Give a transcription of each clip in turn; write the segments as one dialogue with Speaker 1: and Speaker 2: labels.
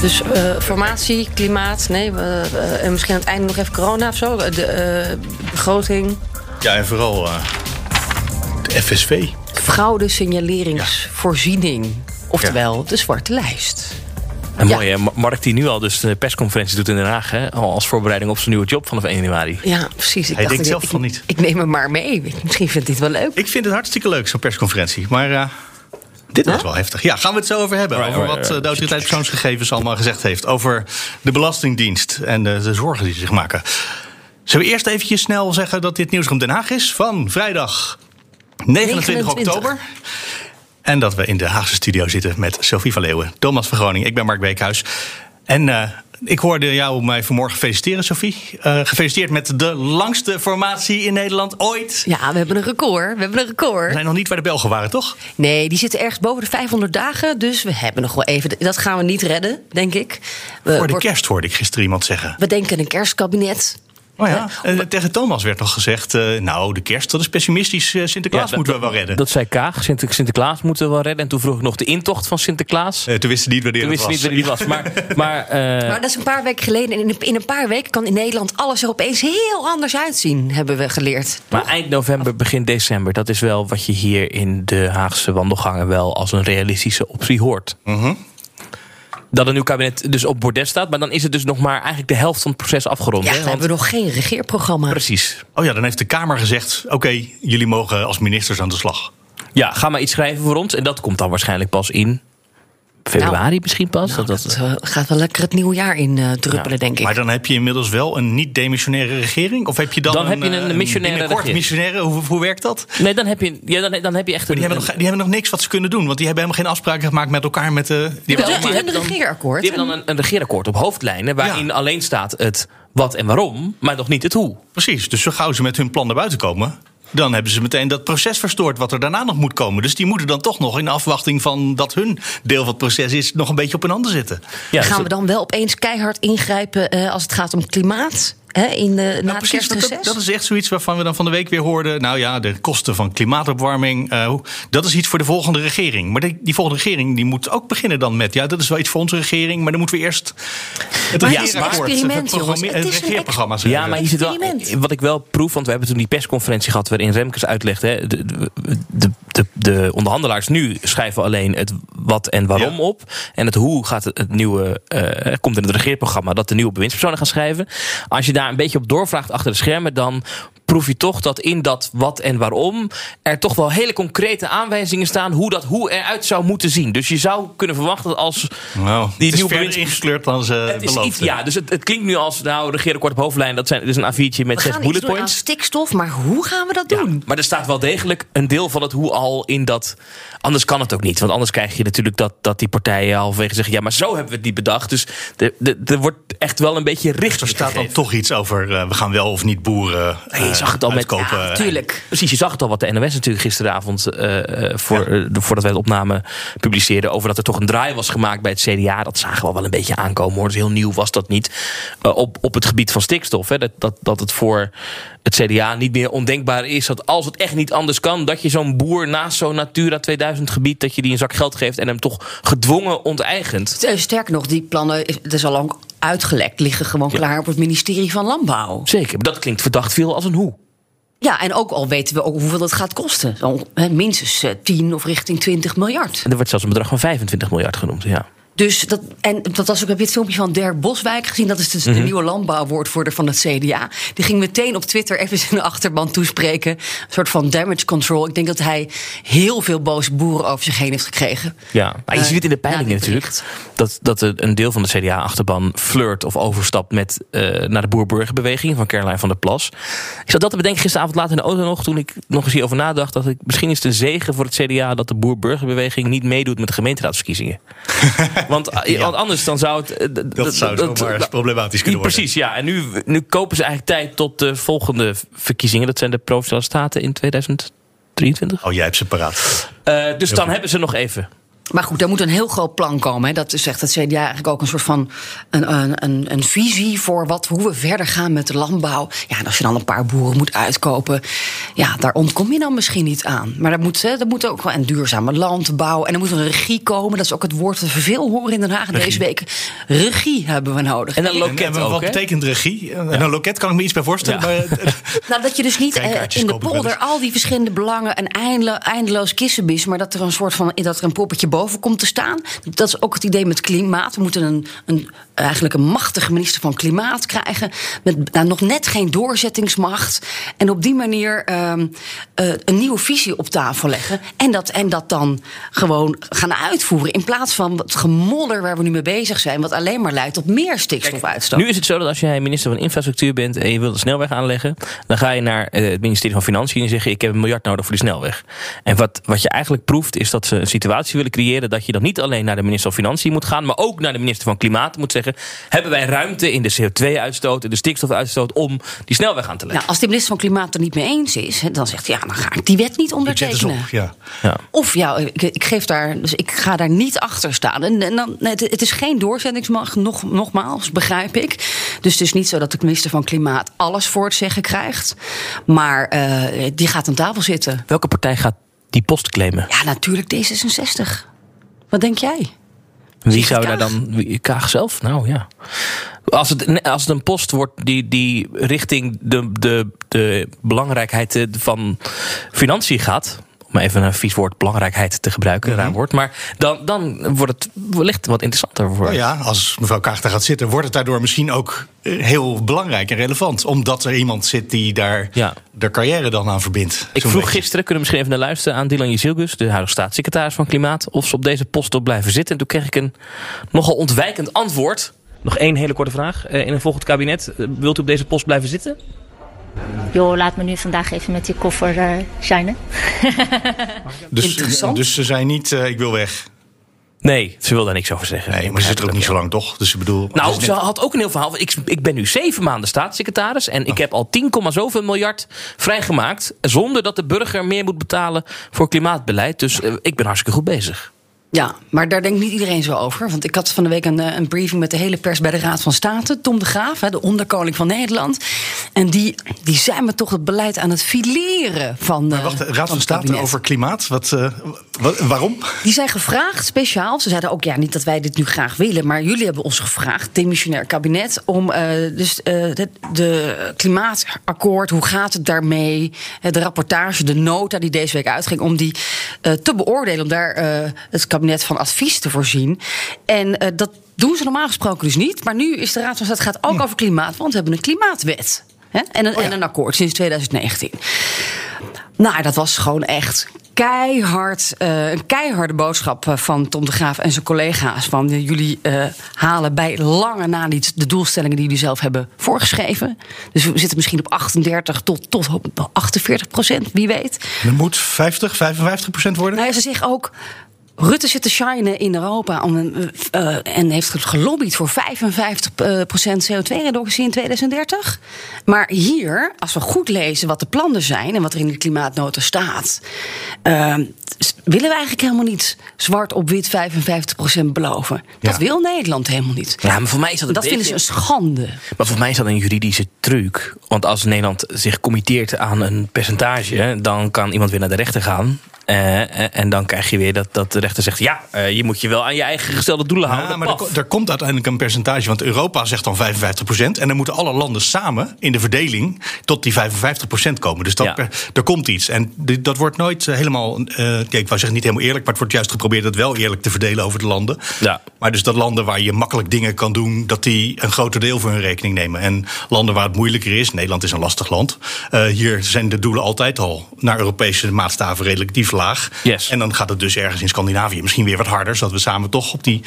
Speaker 1: Dus uh, formatie, klimaat, nee, uh, en misschien aan het einde nog even corona of zo. De uh, begroting.
Speaker 2: Ja, en vooral de FSV.
Speaker 1: Fraude signaleringsvoorziening. Ja. Oftewel, de zwarte lijst.
Speaker 3: En ja. mooi, hè? Mark die nu al dus de persconferentie doet in Den Haag... Hè? al als voorbereiding op zijn nieuwe job vanaf 1 januari.
Speaker 1: Ja, precies.
Speaker 2: Ik Hij dacht, denkt zelf
Speaker 1: ik,
Speaker 2: van niet.
Speaker 1: Ik, neem hem maar mee. Misschien vindt hij het wel leuk.
Speaker 2: Ik vind het hartstikke leuk, zo'n persconferentie. Maar uh, dit was wel heftig. Ja, gaan we het zo over hebben.
Speaker 3: Right,
Speaker 2: over
Speaker 3: right,
Speaker 2: wat
Speaker 3: right.
Speaker 2: de autoriteit persoonsgegevens allemaal gezegd heeft. Over de Belastingdienst en de, de zorgen die ze zich maken. Zullen we eerst eventjes snel zeggen dat dit Nieuwsroom Den Haag is... van vrijdag 29,
Speaker 1: 29.
Speaker 2: oktober. En dat we in de Haagse studio zitten met Sophie van Leeuwen, Thomas van Groningen. Ik ben Mark Beekhuis. En uh, ik hoorde jou mij vanmorgen feliciteren, Sophie. Uh, gefeliciteerd met de langste formatie in Nederland ooit.
Speaker 1: Ja, we hebben een record. We hebben een record.
Speaker 2: We zijn nog niet waar de Belgen waren, toch?
Speaker 1: Nee, die zitten ergens boven de 500 dagen. Dus we hebben nog wel even. Dat gaan we niet redden, denk ik. We,
Speaker 2: Voor de kerst hoorde ik gisteren iemand zeggen.
Speaker 1: We denken een kerstkabinet.
Speaker 2: Oh ja, uh, tegen Thomas werd nog gezegd... Uh, nou, de kerst, dat is pessimistisch. Uh, Sinterklaas
Speaker 3: Ja,
Speaker 2: moeten
Speaker 3: dat-
Speaker 2: we wel redden.
Speaker 3: Dat zei Kaag. Sinter- Sinterklaas moeten we wel redden. En toen vroeg ik nog de intocht van Sinterklaas.
Speaker 2: Eh, toen wisten niet wanneer
Speaker 3: toen
Speaker 2: het
Speaker 3: wist
Speaker 2: was.
Speaker 3: niet was. Maar, maar, eh,
Speaker 1: Maar dat is een paar weken geleden. En in, in een paar weken kan in Nederland alles er opeens heel anders uitzien, hebben we geleerd.
Speaker 3: maar eind november, begin december... dat is wel wat je hier in de Haagse wandelgangen... wel als een realistische optie hoort.
Speaker 2: Mhm.
Speaker 3: Dat een nieuw kabinet dus op bordes staat. Maar dan is het dus nog maar eigenlijk de helft van het proces afgerond.
Speaker 1: Ja,
Speaker 3: hè?
Speaker 1: we
Speaker 3: Want-
Speaker 1: hebben nog geen regeerprogramma.
Speaker 3: Precies.
Speaker 2: Oh ja, dan heeft de Kamer gezegd... oké, jullie mogen als ministers aan de slag.
Speaker 3: Ja, ga maar iets schrijven voor ons. En dat komt dan waarschijnlijk pas in februari misschien pas.
Speaker 1: Nou,
Speaker 3: dat,
Speaker 1: dat
Speaker 3: dat,
Speaker 1: eh, gaat wel lekker het nieuwe jaar in eh, druppelen,
Speaker 3: Ja,
Speaker 1: denk ik.
Speaker 2: Maar dan heb je inmiddels wel een niet-demissionaire regering? Of heb je dan,
Speaker 3: Dan heb je
Speaker 2: eh,
Speaker 3: een missionaire
Speaker 2: binnenkort
Speaker 3: regering.
Speaker 2: missionaire? Hoe, hoe werkt dat?
Speaker 3: nee, dan heb je, ja, dan, dan heb je echt
Speaker 2: Maar
Speaker 3: een...
Speaker 2: die, hebben nog, die hebben nog niks wat ze kunnen doen. Want die hebben helemaal geen afspraken gemaakt met elkaar. Met de, die hebben
Speaker 1: hebben een regeerakkoord.
Speaker 3: Die hebben dan een, een regeerakkoord op hoofdlijnen... waarin alleen staat het wat en waarom, maar nog niet het hoe.
Speaker 2: Precies, dus zo gauw ze met hun plan naar buiten komen... dan hebben ze meteen dat proces verstoord wat er daarna nog moet komen. Dus die moeten dan toch nog in afwachting van dat hun deel van het proces is... nog een beetje op hun handen zitten.
Speaker 3: Ja, dus
Speaker 1: Gaan we
Speaker 3: dat-
Speaker 1: dan wel opeens keihard ingrijpen eh, als het gaat om klimaat? Hè, in de, na
Speaker 2: Nou,
Speaker 1: het
Speaker 2: precies, dat,
Speaker 1: kerstreces?
Speaker 2: dat is echt zoiets waarvan we dan van de week weer hoorden. Nou ja, de kosten van klimaatopwarming. eh, dat is iets voor de volgende regering. Maar die, die volgende regering die moet ook beginnen dan met. Ja, dat is wel iets voor onze regering. Maar dan moeten we eerst. Het
Speaker 1: Maar
Speaker 3: het is een
Speaker 1: experiment,
Speaker 2: het,
Speaker 1: jongens.
Speaker 2: programma-
Speaker 1: Het
Speaker 2: het
Speaker 1: is een
Speaker 2: regeerprogramma.
Speaker 3: Ja, maar wel, wat ik wel proef, want we hebben toen die persconferentie gehad waarin Remkes uitlegde. Hè, de, de, de, de, de onderhandelaars nu schrijven alleen het wat en waarom
Speaker 2: Ja.
Speaker 3: op. En het hoe gaat het, het nieuwe, eh, komt in het regeerprogramma dat de nieuwe bewindspersonen gaan schrijven. Als je daar een beetje op doorvraagt achter de schermen, dan proef je toch dat in dat wat en waarom er toch wel hele concrete aanwijzingen staan hoe dat hoe eruit zou moeten zien. Dus je zou kunnen verwachten dat als
Speaker 2: Nou,
Speaker 3: die
Speaker 2: het is
Speaker 3: nieuwe
Speaker 2: verder
Speaker 3: bewinds-
Speaker 2: ingekleurd dan ze
Speaker 3: het is iets, ja, dus het, het klinkt nu als nou regeerakkoord op hoofdlijn. Dat zijn dus een A4'tje met
Speaker 1: we
Speaker 3: zes
Speaker 1: gaan iets
Speaker 3: bullet
Speaker 1: doen aan
Speaker 3: points.
Speaker 1: stikstof, maar hoe gaan we dat
Speaker 3: Ja,
Speaker 1: doen?
Speaker 3: maar er staat wel degelijk een deel van het hoe al in dat. Anders kan het ook niet. Want anders krijg je natuurlijk dat, dat die partijen halverwege zeggen: ja, maar zo hebben we het niet bedacht. Dus de, de, er wordt echt wel een beetje richting.
Speaker 2: Er staat dan toch iets over. eh, we gaan wel of niet boeren.
Speaker 3: Nee,
Speaker 2: eh,
Speaker 3: zag het al met-.
Speaker 1: Ja, tuurlijk.
Speaker 3: Precies, je zag het al wat de NOS natuurlijk gisteravond, eh, eh, voor, eh, voordat wij de opname publiceerden, over dat er toch een draai was gemaakt bij het CDA. Dat zagen we al wel een beetje aankomen hoor. Dus heel nieuw was dat niet. Eh, op, op het gebied van stikstof. Hè, dat, dat, dat het voor het CDA niet meer ondenkbaar is dat als het echt niet anders kan, dat je zo'n boer naast zo'n Natura 2000 gebied, dat je die een zak geld geeft en hem toch gedwongen onteigent.
Speaker 1: Eh, Sterker nog, die plannen, dat is al lang uitgelekt, liggen gewoon klaar op het ministerie van Landbouw.
Speaker 3: Zeker, dat klinkt verdacht veel als een hoe.
Speaker 1: Ja, en ook al weten we ook hoeveel dat gaat kosten. Zo, minstens eh, 10 of richting 20 miljard.
Speaker 3: En er wordt zelfs een bedrag van 25 miljard genoemd. Ja.
Speaker 4: Dus dat, en dat was ook, heb je het filmpje van Dirk Boswijk gezien? Dat is dus de nieuwe landbouwwoordvoerder van het CDA. Die ging meteen op Twitter even zijn achterban toespreken. Een soort van damage control. Ik denk dat hij heel veel boze boeren over zich heen heeft gekregen.
Speaker 3: Ja, maar je
Speaker 4: Eh,
Speaker 3: ziet het in de peilingen natuurlijk. Dat, dat een deel van de CDA-achterban flirt of overstapt met, eh, naar de boer-burgerbeweging van Caroline van der Plas. Ik zat dat te bedenken gisteravond laat in de auto nog. Toen ik nog eens hierover nadacht. Dat ik, misschien is het een zegen voor het CDA dat de boer-burgerbeweging niet meedoet met de gemeenteraadsverkiezingen. want, eh, want anders dan zou het. eh,
Speaker 2: Dat zou zomaar problematisch kunnen worden.
Speaker 3: Precies, ja. En nu, nu kopen ze eigenlijk tijd tot de volgende verkiezingen. Dat zijn de Provinciale Staten in 2023.
Speaker 2: Oh, jij hebt ze paraat.
Speaker 3: Eh, dus dan hebben ze nog even.
Speaker 4: Maar goed, er moet een heel groot plan komen. Hè. Dat zegt het CDA eigenlijk ook een soort van een, een, een, een visie voor wat, hoe we verder gaan met de landbouw. Ja, en als je dan een paar boeren moet uitkopen, ja, daar ontkom je dan misschien niet aan. Maar er moet, hè, er moet ook wel een duurzame landbouw. En er moet een regie komen. Dat is ook het woord dat we veel horen in Den Haag deze week. Regie hebben we nodig.
Speaker 3: En een
Speaker 2: En,
Speaker 3: loket
Speaker 2: en
Speaker 3: ook,
Speaker 2: wat betekent regie? En een loket kan ik me iets bij voorstellen.
Speaker 3: Ja.
Speaker 2: Maar, eh,
Speaker 4: Nou, dat je dus niet eh, in de polder al die verschillende belangen en eindelo- eindeloos kissenbis, maar dat er een soort van dat er een poppetje boven komt te staan. Dat is ook het idee met klimaat. We moeten een, een eigenlijk een machtige minister van klimaat krijgen met nou, nog net geen doorzettingsmacht en op die manier ehm, eh, een nieuwe visie op tafel leggen en dat en dat dan gewoon gaan uitvoeren in plaats van het gemodder waar we nu mee bezig zijn, wat alleen maar leidt tot meer stikstofuitstoot.
Speaker 3: Nu is het zo dat als jij minister van Infrastructuur bent en je wilt een snelweg aanleggen, dan ga je naar eh, het ministerie van Financiën en zeg je: Ik heb een miljard nodig voor die snelweg. En wat, wat je eigenlijk proeft, is dat ze een situatie willen creëren dat je dan niet alleen naar de minister van Financiën moet gaan, maar ook naar de minister van Klimaat moet zeggen: Hebben wij ruimte in de CO2-uitstoot en de stikstofuitstoot om die snelweg aan te leggen?
Speaker 4: Nou, als de minister van Klimaat er niet mee eens is, dan zegt hij ja, dan ga ik die wet niet ondertekenen.
Speaker 2: op, ja.
Speaker 3: Ja.
Speaker 4: Of ja, ik, ik geef daar, dus ik ga daar niet achter staan. En, en dan, het, het is geen doorzettingsmacht, nog, nogmaals, begrijp ik. Dus het is niet zo dat de minister van Klimaat alles voor het zeggen krijgt. Maar eh, die gaat aan tafel zitten.
Speaker 3: Welke partij gaat die post claimen?
Speaker 4: Ja, natuurlijk D66. Wat denk jij?
Speaker 3: Wie zou daar dan. Kaag zelf? Nou ja. Als het, als het een post wordt die, die richting de, de, de belangrijkheid eh, van financiën gaat. Om even een vies woord belangrijkheid te gebruiken, raar woord. Maar dan, dan wordt het wellicht wat interessanter voor.
Speaker 2: Nou ja, als mevrouw Kaag daar gaat zitten, wordt het daardoor misschien ook eh, heel belangrijk en relevant. Omdat er iemand zit die daar
Speaker 3: Ja.
Speaker 2: de carrière dan aan verbindt.
Speaker 3: Ik vroeg
Speaker 2: beetje.
Speaker 3: gisteren, kunnen we misschien even naar luisteren aan Dylan Jezilgus, de huidige staatssecretaris van Klimaat, of ze op deze post op blijven zitten. En toen kreeg ik een nogal ontwijkend antwoord. Nog één hele korte vraag. Eh, In een volgend kabinet, eh, wilt u op deze post blijven zitten?
Speaker 5: Joh, laat me nu vandaag even met die koffer eh shinen.
Speaker 2: Dus,
Speaker 4: Interessant.
Speaker 2: dus ze zijn niet, eh, ik wil weg.
Speaker 3: Nee, ze wil daar niks over zeggen.
Speaker 2: Nee, maar ze zit er ook niet zo lang, toch? Dus ik bedoel...
Speaker 3: Nou, ze
Speaker 2: net-
Speaker 3: had ook een heel verhaal. Ik, ik ben nu zeven maanden staatssecretaris. En ik heb al 10, zoveel miljard vrijgemaakt. Zonder dat de burger meer moet betalen voor klimaatbeleid. Dus eh, ik ben hartstikke goed bezig.
Speaker 4: Ja, maar daar denkt niet iedereen zo over. Want ik had van de week een, eh, een briefing met de hele pers bij de Raad van State. Tom de Graaf, de onderkoning van Nederland. En die, die zijn me toch het beleid aan het fileren van.
Speaker 2: Maar
Speaker 4: eh,
Speaker 2: wacht, de Raad
Speaker 4: van
Speaker 2: State over klimaat. Wat, eh, wa- waarom?
Speaker 4: Die zijn gevraagd, speciaal. Ze zeiden ook, ja, niet dat wij dit nu graag willen... maar jullie hebben ons gevraagd, demissionair kabinet... om dus, eh, de, de klimaatakkoord, hoe gaat het daarmee... de rapportage, de nota die deze week uitging... om die te beoordelen, om daar het kabinet van advies te voorzien. En eh, dat doen ze normaal gesproken dus niet. Maar nu is de Raad van State gaat ook over klimaat... want we hebben een klimaatwet. Hè? En, een, en een akkoord sinds 2019. Nou, dat was gewoon echt keihard, eh, een keiharde boodschap eh, van Tom de Graaf en zijn collega's. Van jullie halen bij lange na niet de doelstellingen die jullie zelf hebben voorgeschreven. Dus we zitten misschien op 38 tot, tot op 48 procent, wie weet.
Speaker 2: Er moet 50, 55 procent worden?
Speaker 4: Nou ja, ze zeggen ook. Rutte zit te shinen in Europa om een, eh, en heeft gelobbyd voor 55% CO2-reductie in 2030. Maar hier, als we goed lezen wat de plannen zijn en wat er in de klimaatnota staat, eh, s- willen we eigenlijk helemaal niet zwart op wit 55% beloven. Dat
Speaker 2: Ja.
Speaker 4: wil Nederland helemaal niet.
Speaker 3: Ja, maar voor mij is dat een
Speaker 4: dat vinden ze een schande.
Speaker 3: Maar voor mij is dat een juridische truc. Want als Nederland zich committeert aan een percentage, dan kan iemand weer naar de rechter gaan. Eh, en dan krijg je weer dat, dat de rechter zegt: ja, eh, je moet je wel aan je eigen gestelde doelen houden.
Speaker 2: Ja, maar er, er, komt uiteindelijk een percentage. Want Europa zegt dan 55% En dan moeten alle landen samen in de verdeling tot die 55% komen. Dus dat,
Speaker 3: Ja.
Speaker 2: er komt iets. En dat wordt nooit eh, helemaal. eh, wou zeggen niet helemaal eerlijk. Maar het wordt juist geprobeerd het wel eerlijk te verdelen over de landen.
Speaker 3: Ja.
Speaker 2: Maar dus dat landen waar je makkelijk dingen kan doen. dat die een groter deel voor hun rekening nemen. En landen waar het moeilijker is. Nederland is een lastig land. eh, hier zijn de doelen altijd al naar Europese maatstaven relatief laag.
Speaker 3: Yes.
Speaker 2: En dan gaat het dus ergens in Scandinavië misschien weer wat harder. zodat we samen toch op die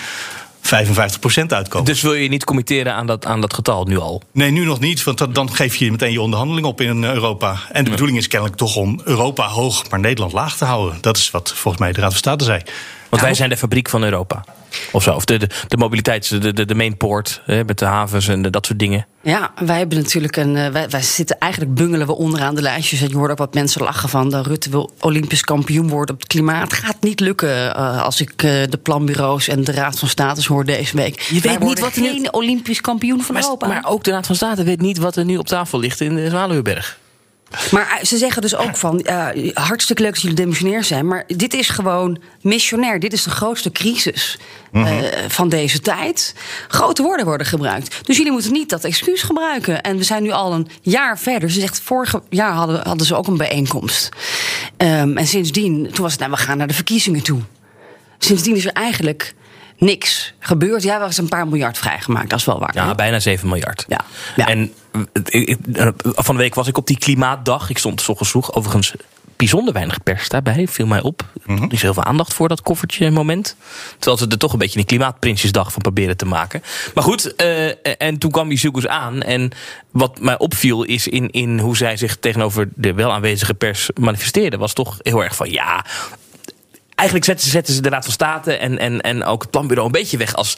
Speaker 2: 55% uitkomen.
Speaker 3: Dus wil je niet committeren aan dat, aan dat getal nu al?
Speaker 2: Nee, nu nog niet, want dat- dan geef je meteen je onderhandeling op in Europa. En de bedoeling is kennelijk toch om Europa hoog, maar Nederland laag te houden. Dat is wat volgens mij de Raad van State zei.
Speaker 3: Want wij zijn de fabriek van Europa. Of zo. Of de, de, de mobiliteits, de, de, de mainport. Hè, met de havens en de, dat soort dingen.
Speaker 4: Ja, wij hebben natuurlijk een. eh, wij, wij zitten eigenlijk bungelen we onderaan de lijstjes. En je hoort ook wat mensen lachen van. De Rutte wil Olympisch kampioen worden op het klimaat. Gaat niet lukken eh, als ik eh, de planbureaus en de Raad van State hoor deze week.
Speaker 3: Je weet niet wat er nu-
Speaker 4: Olympisch kampioen van
Speaker 3: Maar,
Speaker 4: Europa.
Speaker 3: maar ook de Raad van State weet niet wat er nu op tafel ligt in de Zwaluweberg.
Speaker 4: Maar eh, ze zeggen dus ook van, eh, hartstikke leuk dat jullie demissionair zijn... maar dit is gewoon missionair. Dit is de grootste crisis eh, van deze tijd. Grote woorden worden gebruikt. Dus jullie moeten niet dat excuus gebruiken. En we zijn nu al een jaar verder. Ze zegt, vorig jaar hadden, hadden ze ook een bijeenkomst. Ehm, en sindsdien, toen was het, nou, we gaan naar de verkiezingen toe. Sindsdien is er eigenlijk niks gebeurd. Ja, er is een paar miljard vrijgemaakt, dat is wel waar.
Speaker 3: Ja, bijna 7 miljard.
Speaker 4: Ja, ja.
Speaker 3: En eh, ik- ik- van de week was ik op die klimaatdag. Ik stond 's ochtends vroeg. Overigens bijzonder weinig pers daarbij. Viel mij op. Niet zo heel veel aandacht voor dat koffertje moment. Terwijl ze er toch een beetje een klimaatprinsjesdag van proberen te maken. Maar goed, eh, en toen kwam die zoekers aan. En wat mij opviel is in, in hoe zij zich tegenover de wel aanwezige pers manifesteerden. Was toch heel erg van ja, eigenlijk zetten ze, zetten ze de Raad van State en, en, en ook het planbureau een beetje weg als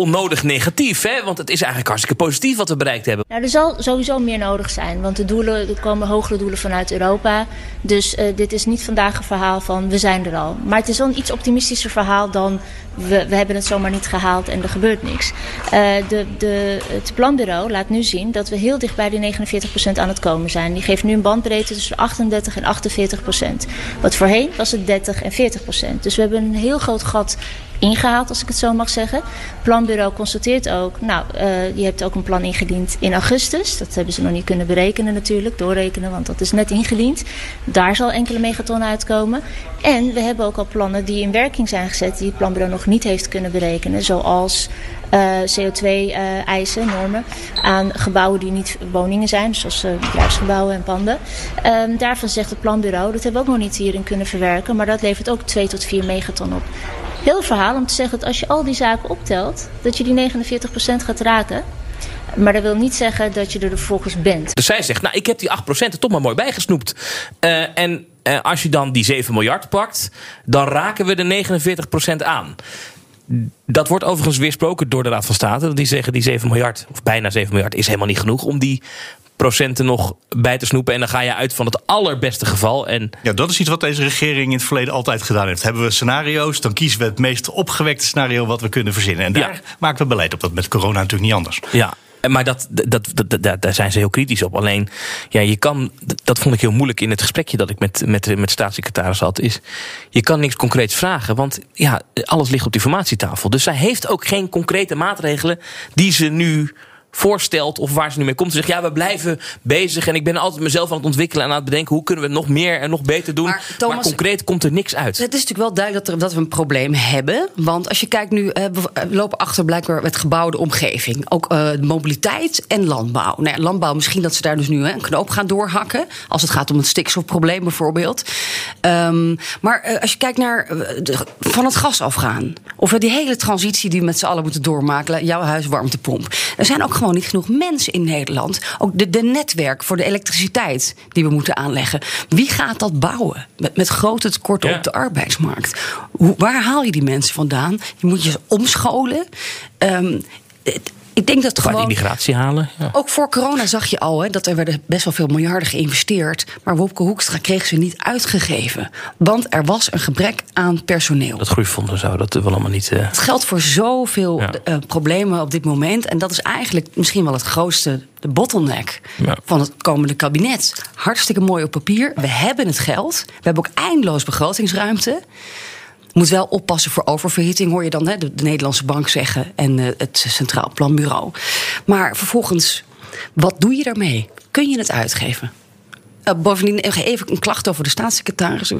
Speaker 3: onnodig negatief. Hè? Want het is eigenlijk hartstikke positief wat we bereikt hebben.
Speaker 5: Nou, er zal sowieso meer nodig zijn, want de doelen, er komen hogere doelen vanuit Europa. Dus eh, dit is niet vandaag een verhaal van we zijn er al. Maar het is wel een iets optimistischer verhaal dan we, we hebben het zomaar niet gehaald en er gebeurt niks. Eh, de, de, het planbureau laat nu zien dat we heel dicht bij die 49% aan het komen zijn. Die geeft nu een bandbreedte tussen 38 en 48%. Wat voorheen was het 30 en 40%. Dus we hebben een heel groot gat ingehaald, als ik het zo mag zeggen. Het planbureau constateert ook, nou, eh, je hebt ook een plan ingediend in augustus. Dat hebben ze nog niet kunnen berekenen natuurlijk, doorrekenen, want dat is net ingediend. Daar zal enkele megaton uitkomen. En we hebben ook al plannen die in werking zijn gezet, die het planbureau nog niet heeft kunnen berekenen. Zoals CO2-eisen, normen, aan gebouwen die niet woningen zijn, zoals eh, bedrijfsgebouwen en panden. Ehm, daarvan zegt het planbureau, dat hebben we ook nog niet hierin kunnen verwerken, maar dat levert ook 2 tot 4 megaton op. Heel verhaal om te zeggen dat als je al die zaken optelt, dat je die 49% gaat raken. Maar dat wil niet zeggen dat je er vervolgens bent.
Speaker 3: Dus zij zegt, nou, ik heb die 8% er toch maar mooi bijgesnoept. Eh, en eh, als je dan die 7 miljard pakt, dan raken we de 49% aan. Dat wordt overigens weersproken door de Raad van State. Die zeggen die 7 miljard, of bijna 7 miljard, is helemaal niet genoeg om die procenten nog bij te snoepen. En dan ga je uit van het allerbeste geval. En
Speaker 2: Ja, dat is iets wat deze regering in het verleden altijd gedaan heeft. Hebben we scenario's, dan kiezen we het meest opgewekte scenario wat we kunnen verzinnen. En daar
Speaker 3: Ja.
Speaker 2: maken we beleid op. Dat met corona natuurlijk niet anders.
Speaker 3: Ja, maar dat, dat, dat, dat- daar zijn ze heel kritisch op. Alleen, ja, je kan, dat vond ik heel moeilijk in het gesprekje dat ik met, met, met staatssecretaris had. Is, je kan niks concreets vragen, want ja, alles ligt op die formatietafel. Dus zij heeft ook geen concrete maatregelen die ze nu voorstelt of waar ze nu mee komt. Ze zegt, ja, we blijven bezig en ik ben altijd mezelf aan het ontwikkelen en aan het bedenken hoe kunnen we het nog meer en nog beter doen.
Speaker 4: Maar,
Speaker 3: concreet komt er niks uit.
Speaker 4: Het is natuurlijk wel duidelijk dat, er, dat we een probleem hebben. Want als je kijkt nu, eh, we we lopen achter blijkbaar met gebouwde omgeving. Ook eh, mobiliteit en landbouw. Nou, ja, landbouw, misschien dat ze daar dus nu hè, een knoop gaan doorhakken. Als het gaat om het stikstofprobleem bijvoorbeeld. Ehm, maar eh, als je kijkt naar eh, de- van het gas afgaan. Of eh, die hele transitie die we met z'n allen moeten doormaken. Jouw huiswarmtepomp. Er zijn ook gewoon niet genoeg mensen in Nederland. Ook de, de netwerk voor de elektriciteit die we moeten aanleggen. Wie gaat dat bouwen? Met, met grote tekorten
Speaker 3: Ja.
Speaker 4: op de arbeidsmarkt. Hoe, waar haal je die mensen vandaan? Je moet je ze omscholen. Ehm, het- Ik denk dat gewoon.
Speaker 3: immigratie halen. Ja.
Speaker 4: Ook voor corona zag je al hè, dat er werden best wel veel miljarden geïnvesteerd. Maar Wopke Hoekstra kreeg ze niet uitgegeven. Want er was een gebrek aan personeel.
Speaker 3: Dat groeifonds en zo, dat wil allemaal niet. eh,
Speaker 4: Het geldt voor zoveel
Speaker 3: Ja.
Speaker 4: eh, problemen op dit moment. En dat is eigenlijk misschien wel het grootste, de bottleneck
Speaker 3: Ja.
Speaker 4: van het komende kabinet. Hartstikke mooi op papier. We hebben het geld. We hebben ook eindeloos begrotingsruimte. Moet wel oppassen voor oververhitting, hoor je dan hè, de, de Nederlandse Bank zeggen en eh, het Centraal Planbureau. Maar vervolgens, wat doe je daarmee? Kun je het uitgeven? Eh, bovendien nog even een klacht over de staatssecretaris.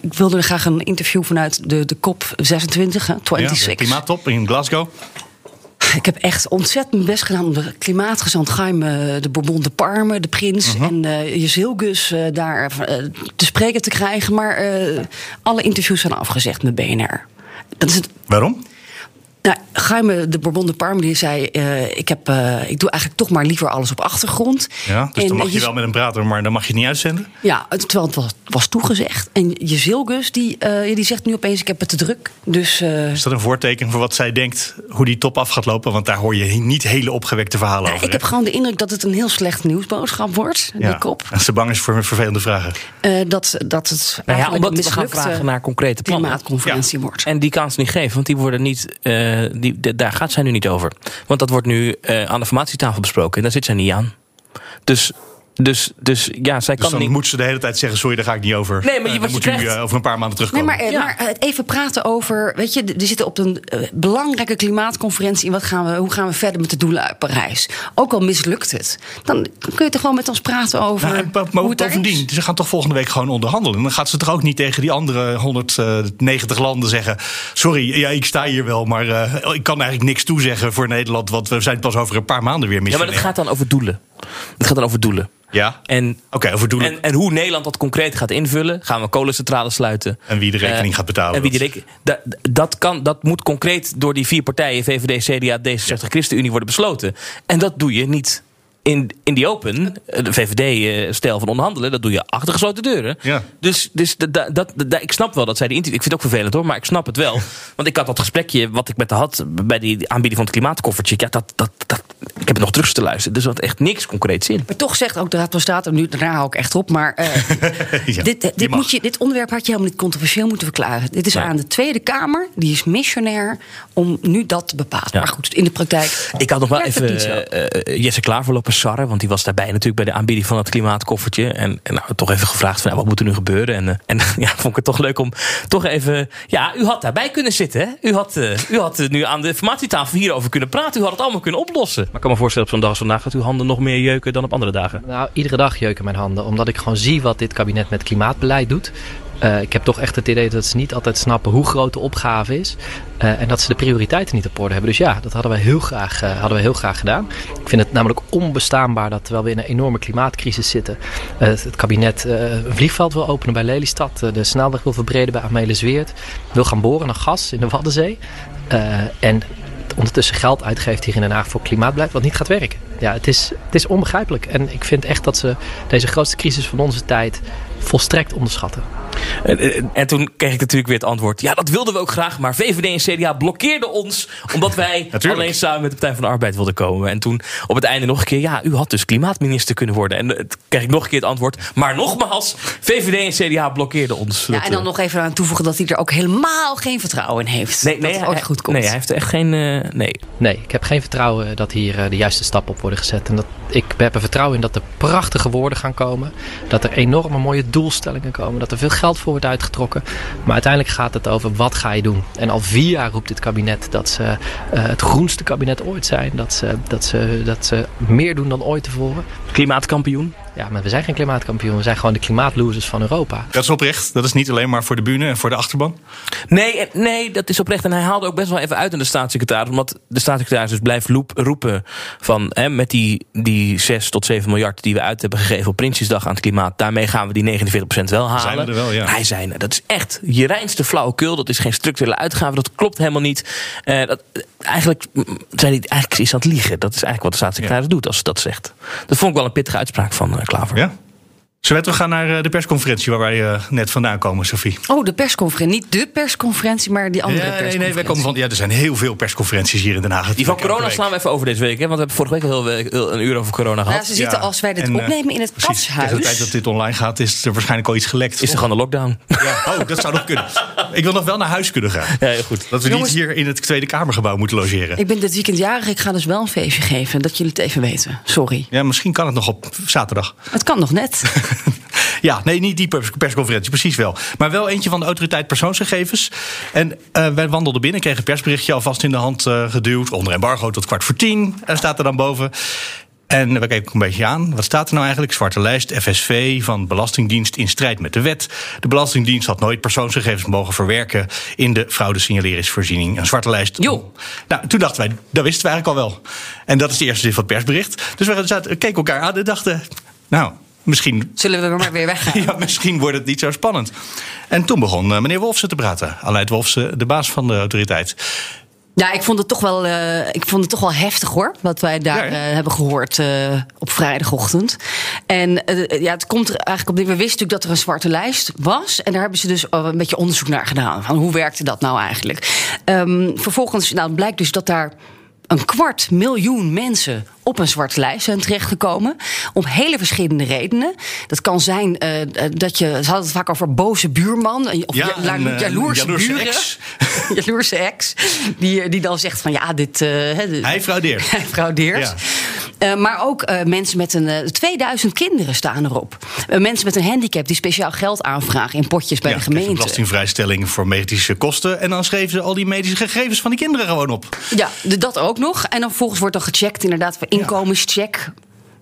Speaker 4: Ik wilde graag een interview vanuit de, de COP 26, hè,
Speaker 2: Ja,
Speaker 4: 26.
Speaker 2: de klimaattop in Glasgow.
Speaker 4: Ik heb echt ontzettend mijn best gedaan om de klimaatgezant Jaime de Bourbon de Parme, de prins en eh Jezilgus eh, daar eh, te spreken te krijgen. Maar eh, alle interviews zijn afgezegd met BNR. Dat is het.
Speaker 2: Waarom?
Speaker 4: Nou, Jaime de Bourbon de Parme die zei: eh, ik, heb, eh, ik doe eigenlijk toch maar liever alles op achtergrond.
Speaker 2: Ja, dus
Speaker 4: En,
Speaker 2: dan mag je wel met hem praten, maar dan mag je het niet uitzenden.
Speaker 4: Ja, het- terwijl het was, was toegezegd. En Jezilgus die, eh, die zegt nu opeens: ik heb het te druk. Dus eh,
Speaker 2: Is dat een voorteken voor wat zij denkt, hoe die top af gaat lopen? Want daar hoor je niet hele opgewekte verhalen
Speaker 4: nou,
Speaker 2: over.
Speaker 4: ik heb gewoon de indruk dat het een heel slecht nieuwsboodschap wordt.
Speaker 2: Ja.
Speaker 4: Die kop.
Speaker 2: En ze bang is voor vervelende vragen.
Speaker 4: Eh, dat, dat het
Speaker 3: Nou ja, omdat
Speaker 4: een
Speaker 3: we gaan vragen naar concrete plannen.
Speaker 4: klimaatconferentie wordt.
Speaker 3: En die kan ze niet geven, want die worden niet, eh, die, de- daar gaat zij nu niet over. Want dat wordt nu eh, aan de formatietafel besproken en daar zit zij niet aan. Dus, dus, dus ja, zij
Speaker 2: Dus
Speaker 3: kan
Speaker 2: dan
Speaker 3: niet.
Speaker 2: moet ze de hele tijd zeggen: Sorry, daar ga ik niet over.
Speaker 3: Nee, maar je-
Speaker 2: Eh,
Speaker 3: je
Speaker 2: moet u eh, over een paar maanden
Speaker 4: Nee,
Speaker 2: terugkomen.
Speaker 4: maar, eh,
Speaker 3: Ja.
Speaker 4: maar even praten over. Weet je, er zitten op een belangrijke klimaatconferentie. En wat gaan we, hoe gaan we verder met de doelen uit Parijs? Ook al mislukt het. Dan kun je toch gewoon met ons praten over.
Speaker 2: Nou, en
Speaker 4: hoe daar
Speaker 2: bovendien,
Speaker 4: is.
Speaker 2: ze gaan toch volgende week gewoon onderhandelen. Dan gaat ze toch ook niet tegen die andere 190 landen zeggen... sorry, ja, ik sta hier wel, maar eh, ik kan eigenlijk niks toezeggen voor Nederland... want we zijn pas over een paar maanden weer
Speaker 3: Ja, maar het gaat dan over doelen. Het gaat dan over doelen.
Speaker 2: Ja?
Speaker 3: En,
Speaker 2: Oké, over doelen.
Speaker 3: en, en hoe Nederland dat concreet gaat invullen. Gaan we kolencentrales sluiten.
Speaker 2: En wie de rekening
Speaker 3: Eh,
Speaker 2: gaat betalen.
Speaker 3: En wie de
Speaker 2: Dat-
Speaker 3: reken- da- dat, kan, dat moet concreet door die vier partijen, VVD, CDA, D66, ChristenUnie, worden besloten. En dat doe je niet in, in die open. De VVD-stijl van onderhandelen, dat doe je achter gesloten deuren.
Speaker 2: Ja.
Speaker 3: Dus, dus da- da- dat, da- ik snap wel dat zij die interview. Ik vind het ook vervelend hoor, maar ik snap het wel. Want ik had dat gesprekje wat ik met haar had bij die aanbieding van het klimaatkoffertje. Ja, dat, dat, dat, ik heb het nog terug te luisteren. Dus er had echt niks concreets in.
Speaker 4: Maar toch zegt ook de Raad van State, en nu daarna hou ik echt op, maar eh,
Speaker 2: Ja,
Speaker 4: dit,
Speaker 2: die
Speaker 4: dit, moet je, dit onderwerp had je helemaal niet controversieel moeten verklaren. Dit is
Speaker 3: Nee.
Speaker 4: aan de Tweede Kamer, die is missionair om nu dat te bepalen.
Speaker 3: Ja.
Speaker 4: Maar goed, in de praktijk.
Speaker 3: Ik had nog wel even eh, eh, Jesse Klaver lopen sarren. Want die was daarbij natuurlijk bij de aanbieding van het klimaatkoffertje. En, en nou, toch even gevraagd van nou, wat moet er nu gebeuren. En, eh, en ja, vond ik het toch leuk om toch even... Ja, u had daarbij kunnen zitten. Hè? U had, eh, u had eh, nu aan de informatietafel hierover kunnen praten. U had het allemaal kunnen oplossen. Maar ik kan me voorstellen op zo'n dag als vandaag... dat uw handen nog meer jeuken dan op andere dagen.
Speaker 6: Nou, iedere dag jeuken mijn handen. Omdat ik gewoon zie wat dit kabinet met klimaatbeleid doet. Eh, ik heb toch echt het idee dat ze niet altijd snappen hoe groot de opgave is. Eh, en dat ze de prioriteiten niet op orde hebben. Dus ja, dat hadden we heel graag, eh, hadden heel graag gedaan. Ik vind het namelijk onbestaanbaar dat terwijl we in een enorme klimaatcrisis zitten. het, het kabinet een vliegveld wil openen bij Lelystad. de snelweg wil verbreden bij Amelisweert. Wil gaan boren naar gas in de Waddenzee. En ondertussen geld uitgeeft hier in Den Haag voor klimaatbeleid wat niet gaat werken. Ja, het is, het is onbegrijpelijk. En ik vind echt dat ze deze grootste crisis van onze tijd volstrekt onderschatten.
Speaker 3: En, en, en toen kreeg ik natuurlijk weer het antwoord. Ja, dat wilden we ook graag. Maar VVD en CDA blokkeerden ons. Omdat wij alleen samen met de Partij van de Arbeid wilden komen. En toen op het einde nog een keer. Ja, u had dus klimaatminister kunnen worden. En eh, toen kreeg ik nog een keer het antwoord. Maar nogmaals, VVD en CDA blokkeerden ons.
Speaker 4: Ja,
Speaker 3: Dat,
Speaker 4: en dan
Speaker 3: eh,
Speaker 4: nog even aan toevoegen dat hij er ook helemaal geen vertrouwen in heeft.
Speaker 3: Nee,
Speaker 4: dat
Speaker 3: nee,
Speaker 4: het
Speaker 3: hij,
Speaker 4: goed komt.
Speaker 3: nee, hij heeft er echt geen. eh, nee.
Speaker 6: Nee, ik heb geen vertrouwen dat hier eh, de juiste stappen op worden gezet. En dat, ik heb er vertrouwen in dat er prachtige woorden gaan komen. Dat er enorme mooie doelstellingen komen. Dat er veel geld voor wordt uitgetrokken. Maar uiteindelijk gaat het over wat ga je doen. En al vier jaar roept dit kabinet dat ze eh, het groenste kabinet ooit zijn. Dat ze, dat, ze, dat ze meer doen dan ooit tevoren.
Speaker 3: Klimaatkampioen.
Speaker 6: Ja, maar we zijn geen klimaatkampioen. We zijn gewoon de klimaatlosers van Europa.
Speaker 2: Dat is oprecht. Dat is niet alleen maar voor de bühne en voor de achterban.
Speaker 3: Nee, eh, nee, dat is oprecht. En hij haalde ook best wel even uit aan de staatssecretaris. Omdat de staatssecretaris dus blijft loep, roepen van... Hè, met die, die 6 tot 7 miljard die we uit hebben gegeven op Prinsjesdag aan het klimaat... daarmee gaan we die 49% wel halen.
Speaker 2: Zijn we er wel, ja.
Speaker 3: Hij zei, nou, dat is echt je reinste flauwekul. Dat is geen structurele uitgave. Dat klopt helemaal niet. Eh, dat, eigenlijk, mm, zei hij, eigenlijk is hij aan het liegen. Dat is eigenlijk wat de staatssecretaris doet als ze dat zegt. Dat vond ik wel een pittige uitspraak van eh, Klaver.
Speaker 2: Ja? Wij terug gaan naar eh, de persconferentie waar wij uh, net vandaan komen, Sophie?
Speaker 4: Oh, de persconferentie. Niet de persconferentie, maar die andere
Speaker 2: ja,
Speaker 4: persconferentie.
Speaker 2: Nee, nee, wij komen van, ja, er zijn heel veel persconferenties hier in Den Haag.
Speaker 3: Die van corona slaan we even over deze week. Hè? Want we hebben vorige week al heel, heel, een uur over corona gehad.
Speaker 4: Ja, ze zitten als wij dit en, opnemen in het
Speaker 2: precies,
Speaker 4: katshuis.
Speaker 2: Tegen de tijd dat dit online gaat, is er waarschijnlijk al iets gelekt.
Speaker 3: Is er gewoon een lockdown?
Speaker 2: Ja, oh, dat zou nog kunnen. Ik wil nog wel naar huis kunnen gaan.
Speaker 3: Ja, heel goed.
Speaker 2: Dat we Jongens, niet hier in het Tweede Kamergebouw moeten logeren.
Speaker 4: Ik ben dit weekend jarig. Ik ga dus wel een feestje geven. Dat jullie het even weten. Sorry.
Speaker 2: Ja, misschien kan het nog op zaterdag.
Speaker 4: Het kan nog net.
Speaker 2: Ja, nee, niet die persconferentie, precies wel. Maar wel eentje van de autoriteit persoonsgegevens. En uh, wij wandelden binnen, kregen een persberichtje alvast in de hand uh, geduwd. Onder embargo tot kwart voor tien uh, staat er dan boven. En we kijken een beetje aan. Wat staat er nou eigenlijk? Zwarte lijst, FSV van Belastingdienst in strijd met de wet. De Belastingdienst had nooit persoonsgegevens mogen verwerken in de fraudesignaleringsvoorziening. Een zwarte lijst.
Speaker 4: Jo.
Speaker 2: Nou, toen dachten wij, dat wisten we eigenlijk al wel. En dat is de eerste zin van het persbericht. Dus we zaten, keken elkaar aan en dachten, nou, Misschien.
Speaker 4: Zullen we maar weer weggaan?
Speaker 2: ja, misschien wordt het niet zo spannend. En toen begon uh, meneer Wolfsen te praten. Aleid Wolfsen, de baas van de autoriteit.
Speaker 4: Ja, ik vond het toch wel, uh, ik vond het toch wel heftig hoor. Wat wij daar ja, uh, hebben gehoord uh, op vrijdagochtend. En ja, het komt er eigenlijk op. We wisten natuurlijk dat er een zwarte lijst was. En daar hebben ze dus een beetje onderzoek naar gedaan. Van hoe werkte dat nou eigenlijk? Um, vervolgens nou, blijkt dus dat daar een kwart miljoen mensen op een zwarte lijst zijn terechtgekomen. Om hele verschillende redenen. Dat kan zijn uh, dat je. Ze hadden het vaak over boze buurman. Of
Speaker 2: ja,
Speaker 4: ja,
Speaker 2: een,
Speaker 4: jaloerse,
Speaker 2: jaloerse
Speaker 4: buren.
Speaker 2: ex.
Speaker 4: jaloerse ex. Die, die dan zegt van ja, dit. Uh,
Speaker 2: Hij fraudeert.
Speaker 4: Hij fraudeert. Ja. Uh, maar ook uh, mensen met een. 2000 kinderen staan erop. mensen met een handicap die speciaal geld aanvragen in potjes bij
Speaker 2: ja,
Speaker 4: de gemeente.
Speaker 2: Belastingvrijstelling voor medische kosten. En dan schreven ze al die medische gegevens van die kinderen gewoon op.
Speaker 4: Ja, dat ook nog. En dan vervolgens wordt dan gecheckt, inderdaad, voor inkomenscheck.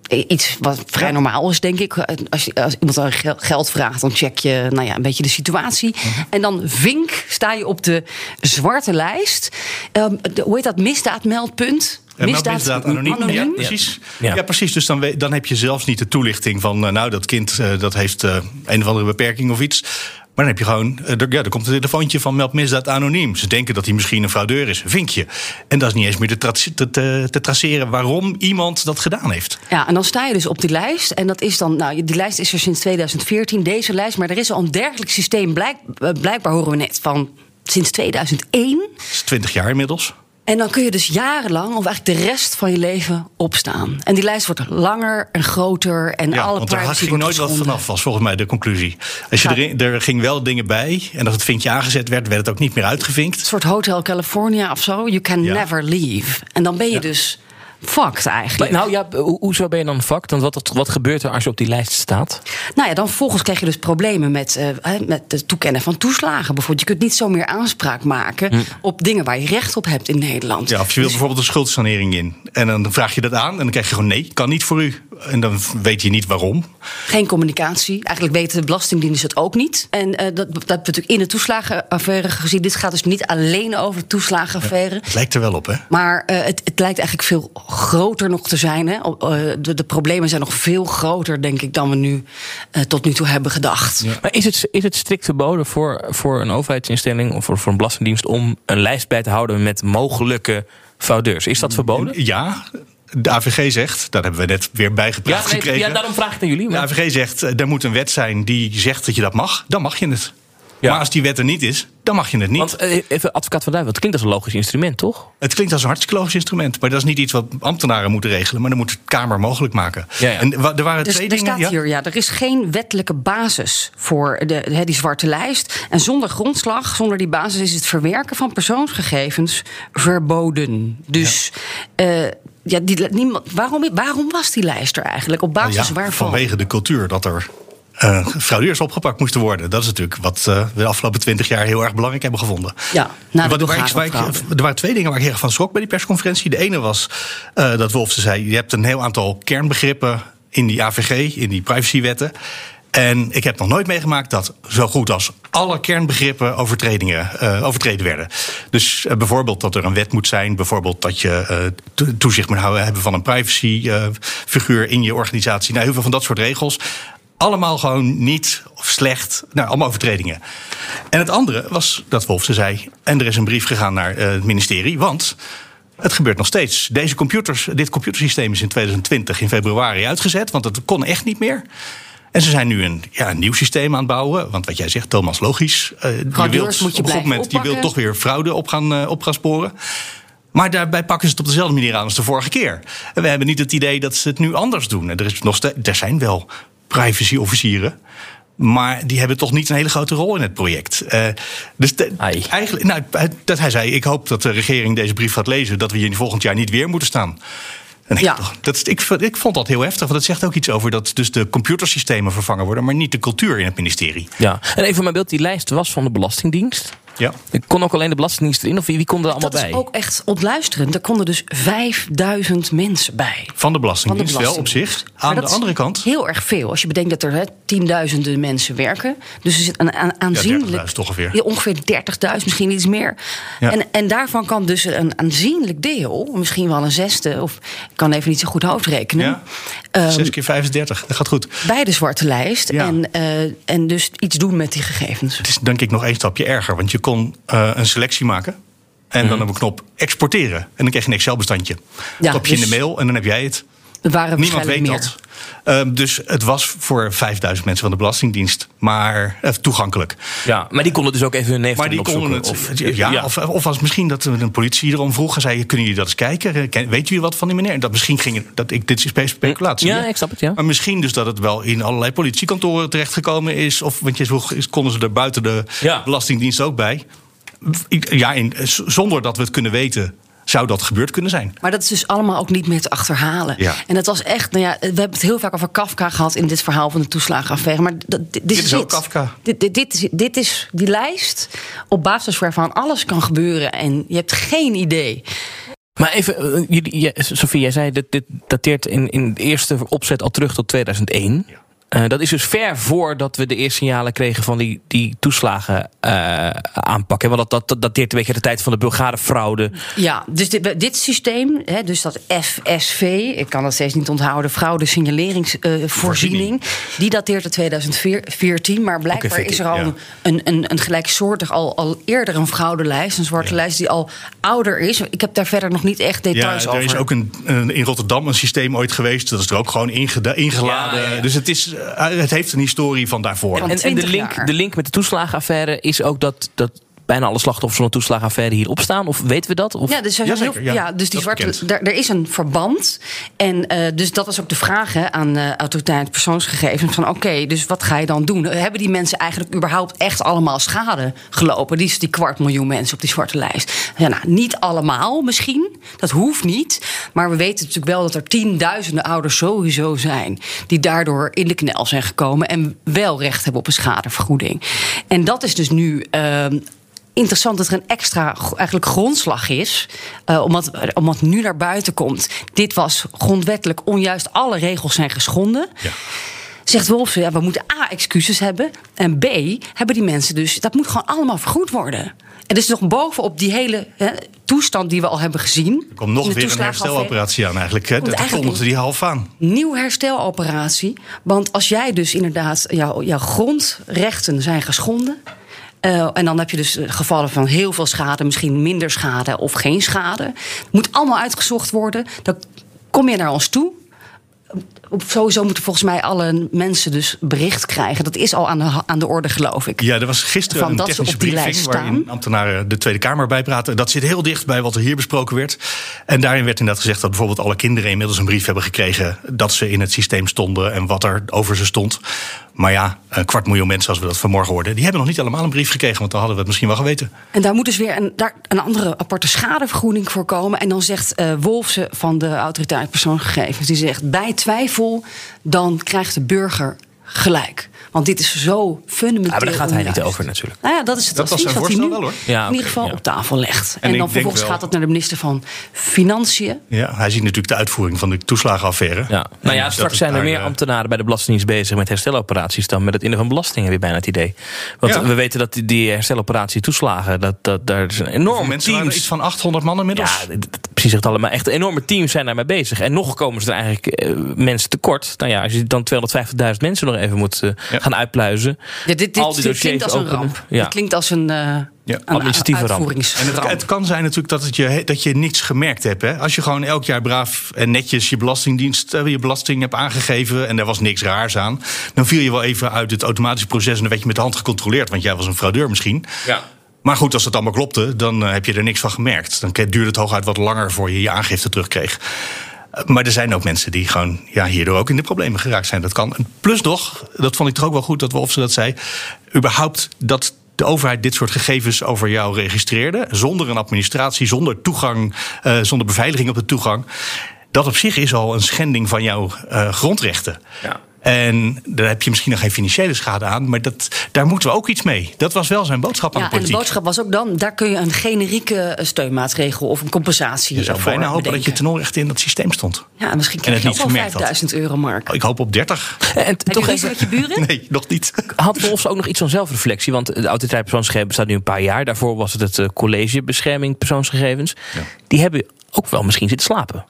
Speaker 4: Iets wat vrij normaal is, denk ik. Als, je, als iemand dan geld vraagt, dan check je nou ja, een beetje de situatie. Uh -huh. En dan vink sta je op de zwarte lijst. Um, de, hoe heet dat? Misdaadmeldpunt.
Speaker 2: Misdaad, misdaad anoniem. anoniem. Ja, precies. Ja. ja. precies. Dus dan, dan heb je zelfs niet de toelichting van... Uh, nou, dat kind uh, dat heeft uh, een of andere beperking of iets. Dan heb je gewoon, ja, er komt een telefoontje van meld misdaad anoniem. Ze denken dat hij misschien een fraudeur is, vinkje. En dat is niet eens meer te, tra te, te, te, traceren waarom iemand dat gedaan heeft.
Speaker 4: Ja, en dan sta je dus op die lijst. En dat is dan, nou, die lijst is er sinds 2014, deze lijst. Maar er is al een dergelijk systeem, blijk, blijkbaar horen we net, van sinds 2001.
Speaker 2: Dat is 20 jaar inmiddels.
Speaker 4: En dan kun je dus jarenlang, of eigenlijk de rest van je leven, opstaan. En die lijst wordt langer en groter. En
Speaker 2: ja,
Speaker 4: alle
Speaker 2: want er ging nooit wat vanaf, was volgens mij de conclusie. Als je ja. er, er ging wel dingen bij. En als het vinkje aangezet werd, werd het ook niet meer uitgevinkt.
Speaker 4: Een soort Hotel California of zo. You can ja. never leave. En dan ben je dus fucked eigenlijk.
Speaker 3: Nou ja, hoezo ben je dan fucked? Want wat, wat gebeurt er als je op die lijst staat?
Speaker 4: Nou ja, dan volgens krijg je dus problemen met, uh, met het toekennen van toeslagen. Bijvoorbeeld, je kunt niet zo meer aanspraak maken hm. op dingen waar je recht op hebt in Nederland.
Speaker 2: Ja, of je wilt dus... bijvoorbeeld een schuldsanering in. En dan vraag je dat aan en dan krijg je gewoon nee, kan niet voor u. En dan weet je niet waarom.
Speaker 4: Geen communicatie. Eigenlijk weten de Belastingdienst het ook niet. En uh, dat, dat hebben we natuurlijk in de toeslagenaffaire gezien. Dit gaat dus niet alleen over de toeslagenaffaire.
Speaker 2: Ja, het lijkt er wel op, hè?
Speaker 4: Maar uh, het, het lijkt eigenlijk veel groter nog te zijn. Hè? De, de, problemen zijn nog veel groter, denk ik, dan we nu uh, tot nu toe hebben gedacht.
Speaker 3: Ja. Maar is het, is het strikt verboden voor, voor een overheidsinstelling of voor, voor een belastingdienst om een lijst bij te houden met mogelijke fraudeurs? Is dat verboden?
Speaker 2: Ja. De AVG zegt, daar hebben we net weer bijgepraat
Speaker 3: ja, nee,
Speaker 2: gekregen.
Speaker 3: Ja, daarom vraag ik naar jullie.
Speaker 2: Maar... De AVG zegt, er moet een wet zijn die zegt dat je dat mag. Dan mag je het. Ja. Maar als die wet er niet is, dan mag je het niet.
Speaker 3: Want even advocaat van Duivel, het klinkt als een logisch instrument, toch?
Speaker 2: Het klinkt als een hartstikke logisch instrument. Maar dat is niet iets wat ambtenaren moeten regelen. Maar dat moet de Kamer mogelijk maken.
Speaker 3: Ja, ja.
Speaker 2: En er waren
Speaker 4: dus
Speaker 2: twee
Speaker 4: er
Speaker 2: dingen.
Speaker 4: staat hier, ja, er is geen wettelijke basis voor de, de, die zwarte lijst. En zonder grondslag, zonder die basis, is het verwerken van persoonsgegevens verboden. Dus. Uh, ja, die, niemand, waarom, waarom was die lijst er eigenlijk? Op basis
Speaker 2: nou ja,
Speaker 4: waarvan?
Speaker 2: Vanwege de cultuur dat er uh, fraudeurs opgepakt moesten worden. Dat is natuurlijk wat uh, we de afgelopen twintig jaar heel erg belangrijk hebben gevonden.
Speaker 4: Ja, nou,
Speaker 2: wat, waar ik, waar ik, er waren twee dingen waar ik heel erg van schrok bij die persconferentie. De ene was uh, dat Wolfse zei: je hebt een heel aantal kernbegrippen in die AVG, in die privacywetten. En ik heb nog nooit meegemaakt dat zo goed als alle kernbegrippen overtredingen, uh, overtreden werden. Dus uh, bijvoorbeeld dat er een wet moet zijn, bijvoorbeeld dat je uh, toezicht moet houden hebben van een privacyfiguur in je organisatie. Nou, heel veel van dat soort regels allemaal gewoon niet of slecht. Nou, allemaal overtredingen. En het andere was dat Wolfse zei. En er is een brief gegaan naar uh, het ministerie. Want het gebeurt nog steeds. Deze computers, dit computersysteem is in 2020 in februari uitgezet. Want het kon echt niet meer. En ze zijn nu een, ja, een nieuw systeem aan het bouwen. Want wat jij zegt, Thomas, logisch. Uh, je
Speaker 4: wilt moet je
Speaker 2: op een moment je wilt toch weer fraude op gaan, uh, op gaan sporen. Maar daarbij pakken ze het op dezelfde manier aan als de vorige keer. En we hebben niet het idee dat ze het nu anders doen. Er, is nog er zijn wel privacy-officieren. Maar die hebben toch niet een hele grote rol in het project. Uh, dus eigenlijk, nou, dat hij zei: Ik hoop dat de regering deze brief gaat lezen. Dat we hier volgend jaar niet weer moeten staan. En ja. dat, ik, ik vond dat heel heftig, want het zegt ook iets over dat dus de computersystemen vervangen worden, maar niet de cultuur in het ministerie.
Speaker 3: Ja, en even mijn beeld: die lijst was van de Belastingdienst. Ja. Ik kon ook alleen de Belastingdienst erin, of wie, wie kon er allemaal bij?
Speaker 4: Dat is ook echt ontluisterend. Er konden dus 5000 mensen bij.
Speaker 2: Van de Belastingdienst, wel op zich. Aan de andere kant.
Speaker 4: Heel erg veel. Als je bedenkt dat er tienduizenden mensen werken. Dus er zit een, een aanzienlijk.
Speaker 2: Ja, ongeveer.
Speaker 4: Ja, ongeveer 30.000, misschien iets meer. Ja. En, en daarvan kan dus een aanzienlijk deel, misschien wel een zesde, of ik kan even niet zo goed hoofdrekenen.
Speaker 2: Um, 6 keer 35, dat gaat goed.
Speaker 4: Bij de zwarte lijst. En, uh, en dus iets doen met die gegevens.
Speaker 2: Het is denk ik nog één stapje erger, want je kon uh, een selectie maken. En dan mhm. op een knop exporteren. En dan krijg je een Excel-bestandje. Ja, Top je in de dus mail en dan heb jij het.
Speaker 4: Waren
Speaker 2: Niemand weet
Speaker 4: meer.
Speaker 2: dat. Um, dus het was voor 5000 mensen van de Belastingdienst maar uh, toegankelijk.
Speaker 3: Ja, maar die konden dus ook even hun neef
Speaker 2: Maar die konden het. Of, ja, ja. Of, of was misschien dat een politie erom vroeg en zei: Kunnen jullie dat eens kijken? Weet jullie wat van die meneer? Dat misschien ging dat ik dit is speculatie.
Speaker 3: Ja, ik snap het. Ja.
Speaker 2: Maar misschien dus dat het wel in allerlei politiekantoren terechtgekomen is. Of want je vroeg, konden ze er buiten de ja. Belastingdienst ook bij? Ja, in, zonder dat we het kunnen weten zou dat gebeurd kunnen zijn.
Speaker 4: Maar dat is dus allemaal ook niet meer te achterhalen. Ja. En het was echt, nou ja, we hebben het heel vaak over Kafka gehad in dit verhaal van de toeslagenaffaire. Maar dit, dit,
Speaker 2: is, ook Kafka.
Speaker 4: Dit, dit, dit, is, dit is die lijst op basis waarvan alles kan gebeuren en je hebt geen idee.
Speaker 3: Maar even, Sofie, jij zei dat dit dateert in, in de eerste opzet al terug tot 2001. Ja. Uh, dat is dus ver voordat we de eerste signalen kregen van die, die toeslagen uh, aanpakken. Want dat, dat, dat dateert een beetje de tijd van de Bulgare fraude.
Speaker 4: Ja, dus dit, dit systeem, hè, dus dat FSV, ik kan dat steeds niet onthouden, fraude signaleringsvoorziening, uh, die dateert uit 2014. Maar blijkbaar okay, is er al ja. een, een, een gelijksoortig, al, al eerder een fraudelijst, een zwarte ja. lijst die al ouder is. Ik heb daar verder nog niet echt details
Speaker 2: over.
Speaker 4: Er
Speaker 2: is ook een, een, in Rotterdam een systeem ooit geweest, dat is er ook gewoon ingeladen. Dus het is eh, het heeft een historie van daarvoor.
Speaker 3: En, en de, link, de link met de toeslagenaffaire is ook dat, dat bijna alle slachtoffers van de toeslagenaffaire hierop staan? Of weten we dat? Of?
Speaker 4: Ja, dus, ja, heel, ja, ja, dus die zwarte, daar, er is een verband. En uh, dus dat was ook de vraag hè, aan uh, autoriteit persoonsgegevens. Van oké, okay, dus wat ga je dan doen? Hebben die mensen eigenlijk überhaupt echt allemaal schade gelopen? Die, die kwart miljoen mensen op die zwarte lijst. Ja, nou, niet allemaal misschien. Dat hoeft niet. Maar we weten natuurlijk wel dat er tienduizenden ouders sowieso zijn... die daardoor in de knel zijn gekomen... en wel recht hebben op een schadevergoeding. En dat is dus nu... Uh, interessant dat er een extra eigenlijk grondslag is. Uh, omdat, omdat nu naar buiten komt. Dit was grondwettelijk onjuist. Alle regels zijn geschonden. Ja. Zegt Wolf, ja, we moeten A, excuses hebben. En B, hebben die mensen dus. Dat moet gewoon allemaal vergoed worden. En dus nog bovenop die hele hè, toestand die we al hebben gezien.
Speaker 2: Er komt nog weer een hersteloperatie aan eigenlijk. Hè? Dat kondigde die half aan.
Speaker 4: Nieuw hersteloperatie. Want als jij dus inderdaad... Jouw, jouw grondrechten zijn geschonden... Uh, en dan heb je dus gevallen van heel veel schade, misschien minder schade of geen schade. Het moet allemaal uitgezocht worden. Dan kom je naar ons toe sowieso moeten volgens mij alle mensen dus bericht krijgen. Dat is al aan de, aan de orde, geloof ik.
Speaker 2: Ja, er was gisteren een technische briefing waarin ambtenaren de Tweede Kamer bijpraten. Dat zit heel dicht bij wat er hier besproken werd. En daarin werd inderdaad gezegd dat bijvoorbeeld alle kinderen inmiddels een brief hebben gekregen dat ze in het systeem stonden en wat er over ze stond. Maar ja, een kwart miljoen mensen, als we dat vanmorgen hoorden, die hebben nog niet allemaal een brief gekregen, want dan hadden we het misschien wel geweten.
Speaker 4: En daar moet dus weer een, daar een andere aparte schadevergoeding voor komen. En dan zegt uh, Wolfse van de Autoriteit Persoonsgegevens, die zegt bij twijfel, dan krijgt de burger gelijk. Want dit is zo fundamenteel. Ja,
Speaker 3: maar daar gaat hij niet over natuurlijk.
Speaker 4: Nou ja, dat is het
Speaker 2: dat
Speaker 4: advies
Speaker 2: wat
Speaker 4: hij nu
Speaker 2: wel, hoor.
Speaker 4: Ja, in ieder geval ja. op tafel legt. En, en dan vervolgens gaat het naar de minister van Financiën.
Speaker 2: Ja, hij ziet natuurlijk de uitvoering van de toeslagenaffaire.
Speaker 3: Ja. Nou ja, straks zijn er meer eh, ambtenaren bij de Belastingdienst bezig met hersteloperaties dan met het innen van belastingen, weer bijna het idee. Want we weten dat die hersteloperatie toeslagen, dat, dat daar is een enorme
Speaker 2: mensen
Speaker 3: teams.
Speaker 2: iets van 800 man inmiddels.
Speaker 3: Ja, precies het allemaal. Echt enorme teams zijn daarmee bezig. En nog komen ze er eigenlijk uh, mensen tekort. Nou ja, als je dan 250.000 mensen nog even moet uh, gaan uitpluizen.
Speaker 4: Ja, dit, dit, dit klinkt als een ramp. Ja. Dit klinkt als een, uh,
Speaker 2: Ja.
Speaker 3: Administratieve ramp.
Speaker 2: En het,
Speaker 4: uitvoeringsramp.
Speaker 2: het kan zijn natuurlijk dat, het je, dat je niks gemerkt hebt. Hè? Als je gewoon elk jaar braaf en netjes je belastingdienst, eh, je belasting hebt aangegeven en er was niks raars aan, dan viel je wel even uit het automatische proces en dan werd je met de hand gecontroleerd, want jij was een fraudeur misschien.
Speaker 3: Ja.
Speaker 2: Maar goed, als het allemaal klopte, dan eh, heb je er niks van gemerkt. Dan duurde het hooguit wat langer voor je je aangifte terugkreeg. Maar er zijn ook mensen die gewoon ja, hierdoor ook in de problemen geraakt zijn. Dat kan. Plus nog, dat vond ik toch ook wel goed dat Wolf ze dat zei. überhaupt dat de overheid dit soort gegevens over jou registreerde. zonder een administratie, zonder toegang, eh, zonder beveiliging op de toegang. Dat op zich is al een schending van jouw eh, grondrechten.
Speaker 3: Ja.
Speaker 2: En daar heb je misschien nog geen financiële schade aan, maar dat, daar moeten we ook iets mee. Dat was wel zijn boodschap aan
Speaker 4: Ja,
Speaker 2: de
Speaker 4: en de
Speaker 2: politiek.
Speaker 4: boodschap was ook dan, daar kun je een generieke eh, steunmaatregel of een compensatie
Speaker 2: je zou
Speaker 4: voor
Speaker 2: bijna hopen dat je
Speaker 4: bedenken.
Speaker 2: ten onrechte in dat systeem stond.
Speaker 4: Ja, misschien
Speaker 2: en
Speaker 4: krijg
Speaker 2: het
Speaker 4: je
Speaker 2: niet
Speaker 4: ook wel
Speaker 2: gemerkt had.
Speaker 4: 5000 euro, Mark.
Speaker 2: Ik hoop op 30.
Speaker 3: En
Speaker 4: Heb
Speaker 3: toch
Speaker 4: je
Speaker 3: even,
Speaker 4: ruzie met je buren?
Speaker 2: Nee, nog niet.
Speaker 3: had Wolfs ook nog iets van zelfreflectie? Want de autoriteit persoonsgegevens bestaat nu een paar jaar. Daarvoor was het het eh, college bescherming persoonsgegevens. Die hebben ook wel misschien zitten slapen.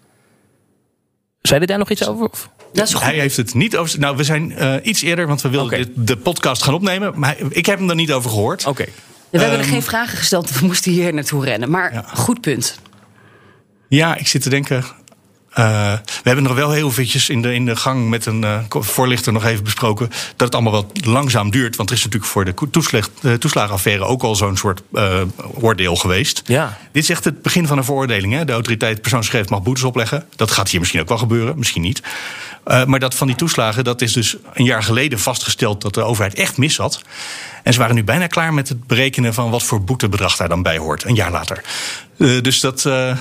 Speaker 3: Zei je daar nog iets over? Of?
Speaker 4: Dat is goed.
Speaker 2: Hij heeft het niet over. Nou, we zijn eh, iets eerder, want we wilden dit, de podcast gaan opnemen. Maar hij- ik heb hem er niet over gehoord.
Speaker 3: Oké.
Speaker 4: we hebben er
Speaker 2: Ehm,
Speaker 4: geen vragen gesteld, we moesten hier naartoe rennen. Maar
Speaker 2: Ja.
Speaker 4: goed punt.
Speaker 2: Ja, ik zit te denken. Eh, we hebben nog wel heel eventjes in de, in de gang met een eh, voorlichter nog even besproken. dat het allemaal wat langzaam duurt. Want er is natuurlijk voor de toeslag, de toeslagenaffaire ook al zo'n soort eh, oordeel geweest.
Speaker 3: Ja.
Speaker 2: Dit is echt het begin van een veroordeling. Hè? De autoriteit persoonsgegevens mag boetes opleggen. Dat gaat hier misschien ook wel gebeuren, misschien niet. Eh, maar dat van die toeslagen, dat is dus een jaar geleden vastgesteld dat de overheid echt mis had. En ze waren nu bijna klaar met het berekenen van wat voor boetebedrag daar dan bij hoort. Een jaar later. Eh, dus dat, eh,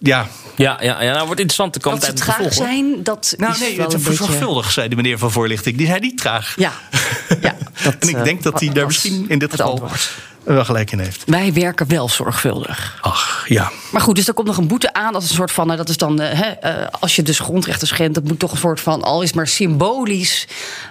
Speaker 2: ja.
Speaker 3: Ja, ja, ja, nou wordt interessant. Er komt
Speaker 4: Dat ze traag zijn, dat
Speaker 2: Nou
Speaker 4: is
Speaker 2: nee,
Speaker 4: wel
Speaker 2: het
Speaker 4: een
Speaker 2: is
Speaker 4: beetje...
Speaker 2: zorgvuldig, zei de meneer van voorlichting. Die zei niet traag.
Speaker 4: Ja, ja dat,
Speaker 2: En ik
Speaker 4: eh,
Speaker 2: denk dat hij daar misschien in dit geval
Speaker 4: antwoord.
Speaker 2: wel gelijk in heeft.
Speaker 4: Wij werken wel zorgvuldig.
Speaker 2: Ach, ja.
Speaker 4: Maar goed, dus er komt nog een boete aan. Dat is een soort van, nou, dat is dan, eh, hè, eh, als je dus grondrechten schendt, dat moet toch een soort van, al is maar symbolisch,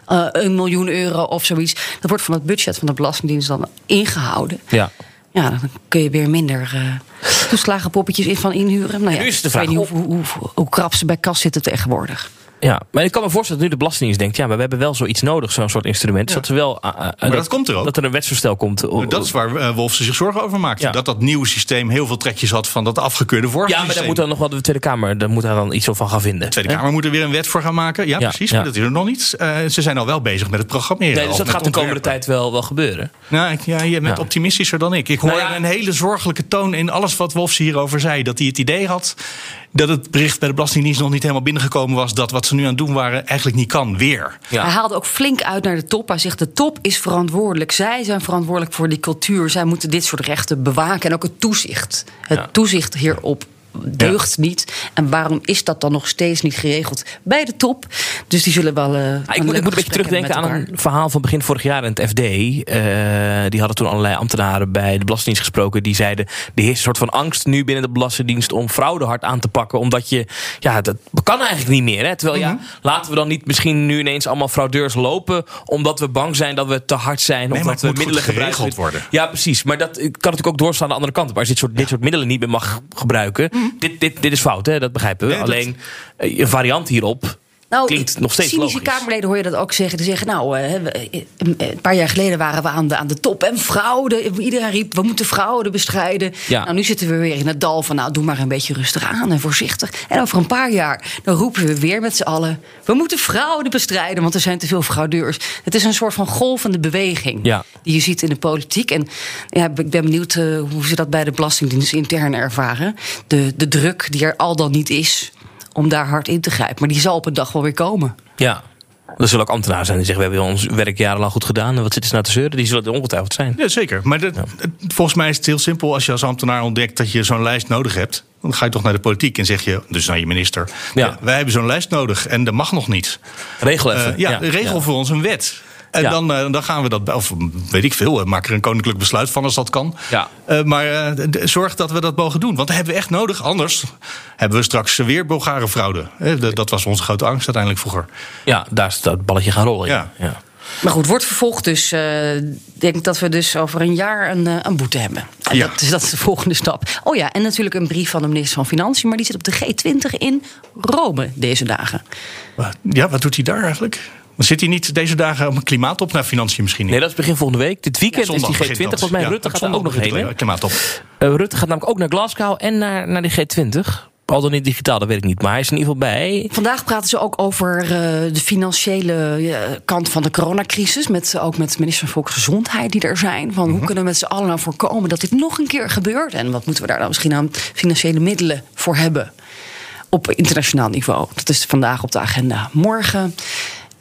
Speaker 4: eh, een miljoen euro of zoiets. Dat wordt van het budget van de Belastingdienst dan ingehouden.
Speaker 3: Ja.
Speaker 4: Ja, dan kun je weer minder eh toeslagenpoppetjes in van inhuren. Nou ja,
Speaker 3: nu is de
Speaker 4: ik weet
Speaker 3: vraag
Speaker 4: niet hoe, hoe, hoe, hoe krap ze bij kas zitten tegenwoordig.
Speaker 3: Ja, maar ik kan me voorstellen dat nu de Belastingdienst denkt... ja, maar we hebben wel zoiets nodig, zo'n soort instrument. Dat, we wel, uh, uh,
Speaker 2: dat komt er ook.
Speaker 3: Dat er een wetsvoorstel komt.
Speaker 2: Dat is waar eh, Wolf zich zorgen over maakt.
Speaker 3: Ja.
Speaker 2: Dat dat nieuwe systeem heel veel trekjes had van dat afgekeurde vorige
Speaker 3: Ja, maar daar moet dan nog wel de Tweede Kamer... daar moet daar dan iets van gaan vinden.
Speaker 2: De Tweede Kamer moet er weer een wet voor gaan maken. Ja,
Speaker 3: Ja,
Speaker 2: precies.
Speaker 3: ja.
Speaker 2: Maar dat is er nog niet. Eh, ze zijn al wel bezig met het programmeren.
Speaker 3: Nee, dus dat gaat de komende tijd wel, wel gebeuren.
Speaker 2: Nou, ik- ja, je bent
Speaker 3: Ja.
Speaker 2: optimistischer dan ik. Ik hoor
Speaker 3: Nou ja.
Speaker 2: een hele zorgelijke toon in alles wat Wolfs hierover zei. Dat hij het idee had dat het bericht bij de Belastingdienst nog niet helemaal binnengekomen was. Dat wat ze nu aan het doen waren eigenlijk niet kan. Weer.
Speaker 3: Ja.
Speaker 4: Hij haalde ook flink uit naar de top. Hij zegt: de top is verantwoordelijk. Zij zijn verantwoordelijk voor die cultuur. Zij moeten dit soort rechten bewaken. En ook het toezicht. Het
Speaker 3: Ja.
Speaker 4: toezicht hierop deugt niet. En waarom is dat dan nog steeds niet geregeld bij de top? Dus die zullen wel. eh,
Speaker 3: Ah, ik, moet, ik moet een beetje terugdenken aan een verhaal van begin vorig jaar in het FD. Eh, die hadden toen allerlei ambtenaren bij de Belastingdienst gesproken. Die zeiden: er heerst een soort van angst nu binnen de Belastingdienst om fraude hard aan te pakken. Omdat je, ja, dat kan eigenlijk niet meer. Hè? Terwijl ja, laten we dan niet misschien nu ineens allemaal fraudeurs lopen. Omdat we bang zijn dat we te hard zijn.
Speaker 2: Nee,
Speaker 3: of
Speaker 2: maar
Speaker 3: dat we middelen gebruiken.
Speaker 2: geregeld worden.
Speaker 3: Ja, precies. Maar dat kan natuurlijk ook doorstaan aan de andere kant. op. Als je dit soort, dit soort middelen niet meer mag gebruiken. Dit, dit, dit is fout, hè? dat begrijpen we.
Speaker 2: Nee,
Speaker 3: Alleen eh, een variant hierop.
Speaker 4: Nou,
Speaker 3: Klinkt nog steeds
Speaker 4: cynische
Speaker 3: logisch.
Speaker 4: Kamerleden hoor je dat ook zeggen. Die zeggen, nou, eh, we- eh, een paar jaar geleden waren we aan de, aan de top. En fraude, iedereen riep, we moeten fraude bestrijden.
Speaker 3: Ja.
Speaker 4: Nou, nu zitten we weer in het dal van, nou, doe maar een beetje rustig aan en voorzichtig. En over een paar jaar, dan roepen we weer met z'n allen... we moeten fraude bestrijden, want er zijn te veel fraudeurs. Het is een soort van golvende beweging
Speaker 3: Ja.
Speaker 4: die je ziet in de politiek. En ja, ik ben benieuwd eh, hoe ze dat bij de Belastingdienst intern ervaren. De, de druk die er al dan niet is om daar hard in te grijpen. Maar die zal op een dag wel weer komen.
Speaker 3: Ja. Er zullen ook ambtenaren zijn die zeggen: We hebben ons werk jarenlang goed gedaan. En wat zitten ze nou te zeuren? Die zullen er ongetwijfeld zijn.
Speaker 2: Ja, zeker. Maar dat- volgens mij is het heel simpel. Als je als ambtenaar ontdekt dat je zo'n lijst nodig hebt... dan ga je toch naar de politiek en zeg je, dus naar je minister...
Speaker 3: Ja.
Speaker 2: Ja. wij hebben zo'n lijst nodig en dat mag nog niet.
Speaker 3: Regel even.
Speaker 2: Eh, ja, regel
Speaker 3: ja.
Speaker 2: voor ons een wet. En
Speaker 3: Ja.
Speaker 2: dan, eh, dan gaan we dat, of weet ik veel, eh, maak er een koninklijk besluit van als dat kan.
Speaker 3: Ja.
Speaker 2: Eh, maar eh, zorg dat we dat mogen doen. Want dat hebben we echt nodig. Anders hebben we straks weer Bulgare fraude. Dat was onze grote angst uiteindelijk vroeger.
Speaker 3: Ja, daar is dat balletje gaan rollen. Ja.
Speaker 4: Maar goed, wordt vervolgd. Dus eh, ik denk dat we dus over een jaar een, een boete hebben. En
Speaker 2: Ja.
Speaker 4: dat, is, dat is de volgende stap. Oh ja, en natuurlijk een brief van de minister van Financiën. Maar die zit op de G20 in Rome deze dagen.
Speaker 2: Ja, wat doet hij daar eigenlijk? Zit hij niet deze dagen op een klimaattop naar financiën misschien niet.
Speaker 3: Nee, dat is begin volgende week. Dit weekend
Speaker 2: Ja,
Speaker 3: is die
Speaker 2: begint
Speaker 3: G20.
Speaker 2: dat.
Speaker 3: Volgens mij
Speaker 2: Ja,
Speaker 3: Rutte gaat daar ook nog heen.
Speaker 2: de
Speaker 3: hè?
Speaker 2: Klimaattop.
Speaker 3: Eh, Rutte gaat namelijk ook naar Glasgow en naar, naar die G20. Al dan niet digitaal, dat weet ik niet. Maar hij is in ieder geval bij.
Speaker 4: Vandaag praten ze ook over eh, de financiële eh, kant van de coronacrisis. Met, ook met minister van Volksgezondheid die er zijn. Van hoe kunnen we met z'n allen nou voorkomen dat dit nog een keer gebeurt? En wat moeten we daar dan misschien aan financiële middelen voor hebben? Op internationaal niveau. Dat is vandaag op de agenda. Morgen.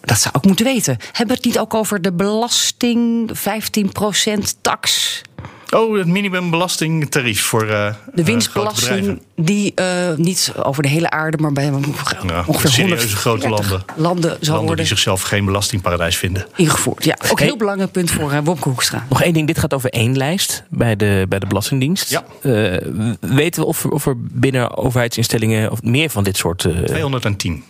Speaker 4: Dat zou ik moeten weten. Hebben we het niet ook over de belasting, 15% tax?
Speaker 2: Oh, het minimumbelastingtarief voor eh,
Speaker 4: De
Speaker 2: eh,
Speaker 4: winstbelasting die eh, niet over de hele aarde, maar bij
Speaker 2: Ja,
Speaker 4: ongeveer
Speaker 2: serieuze
Speaker 4: 140
Speaker 2: grote landen.
Speaker 4: landen zal
Speaker 2: Landen
Speaker 4: worden
Speaker 2: die zichzelf geen belastingparadijs vinden.
Speaker 4: ingevoerd. Ja, ook een
Speaker 3: Hey.
Speaker 4: heel belangrijk punt voor uh, Wopke Hoekstra.
Speaker 3: Nog één ding, dit gaat over één lijst bij de, bij de Belastingdienst.
Speaker 2: Ja.
Speaker 3: Eh, weten we of er, of er binnen overheidsinstellingen of meer van dit soort eh
Speaker 2: 210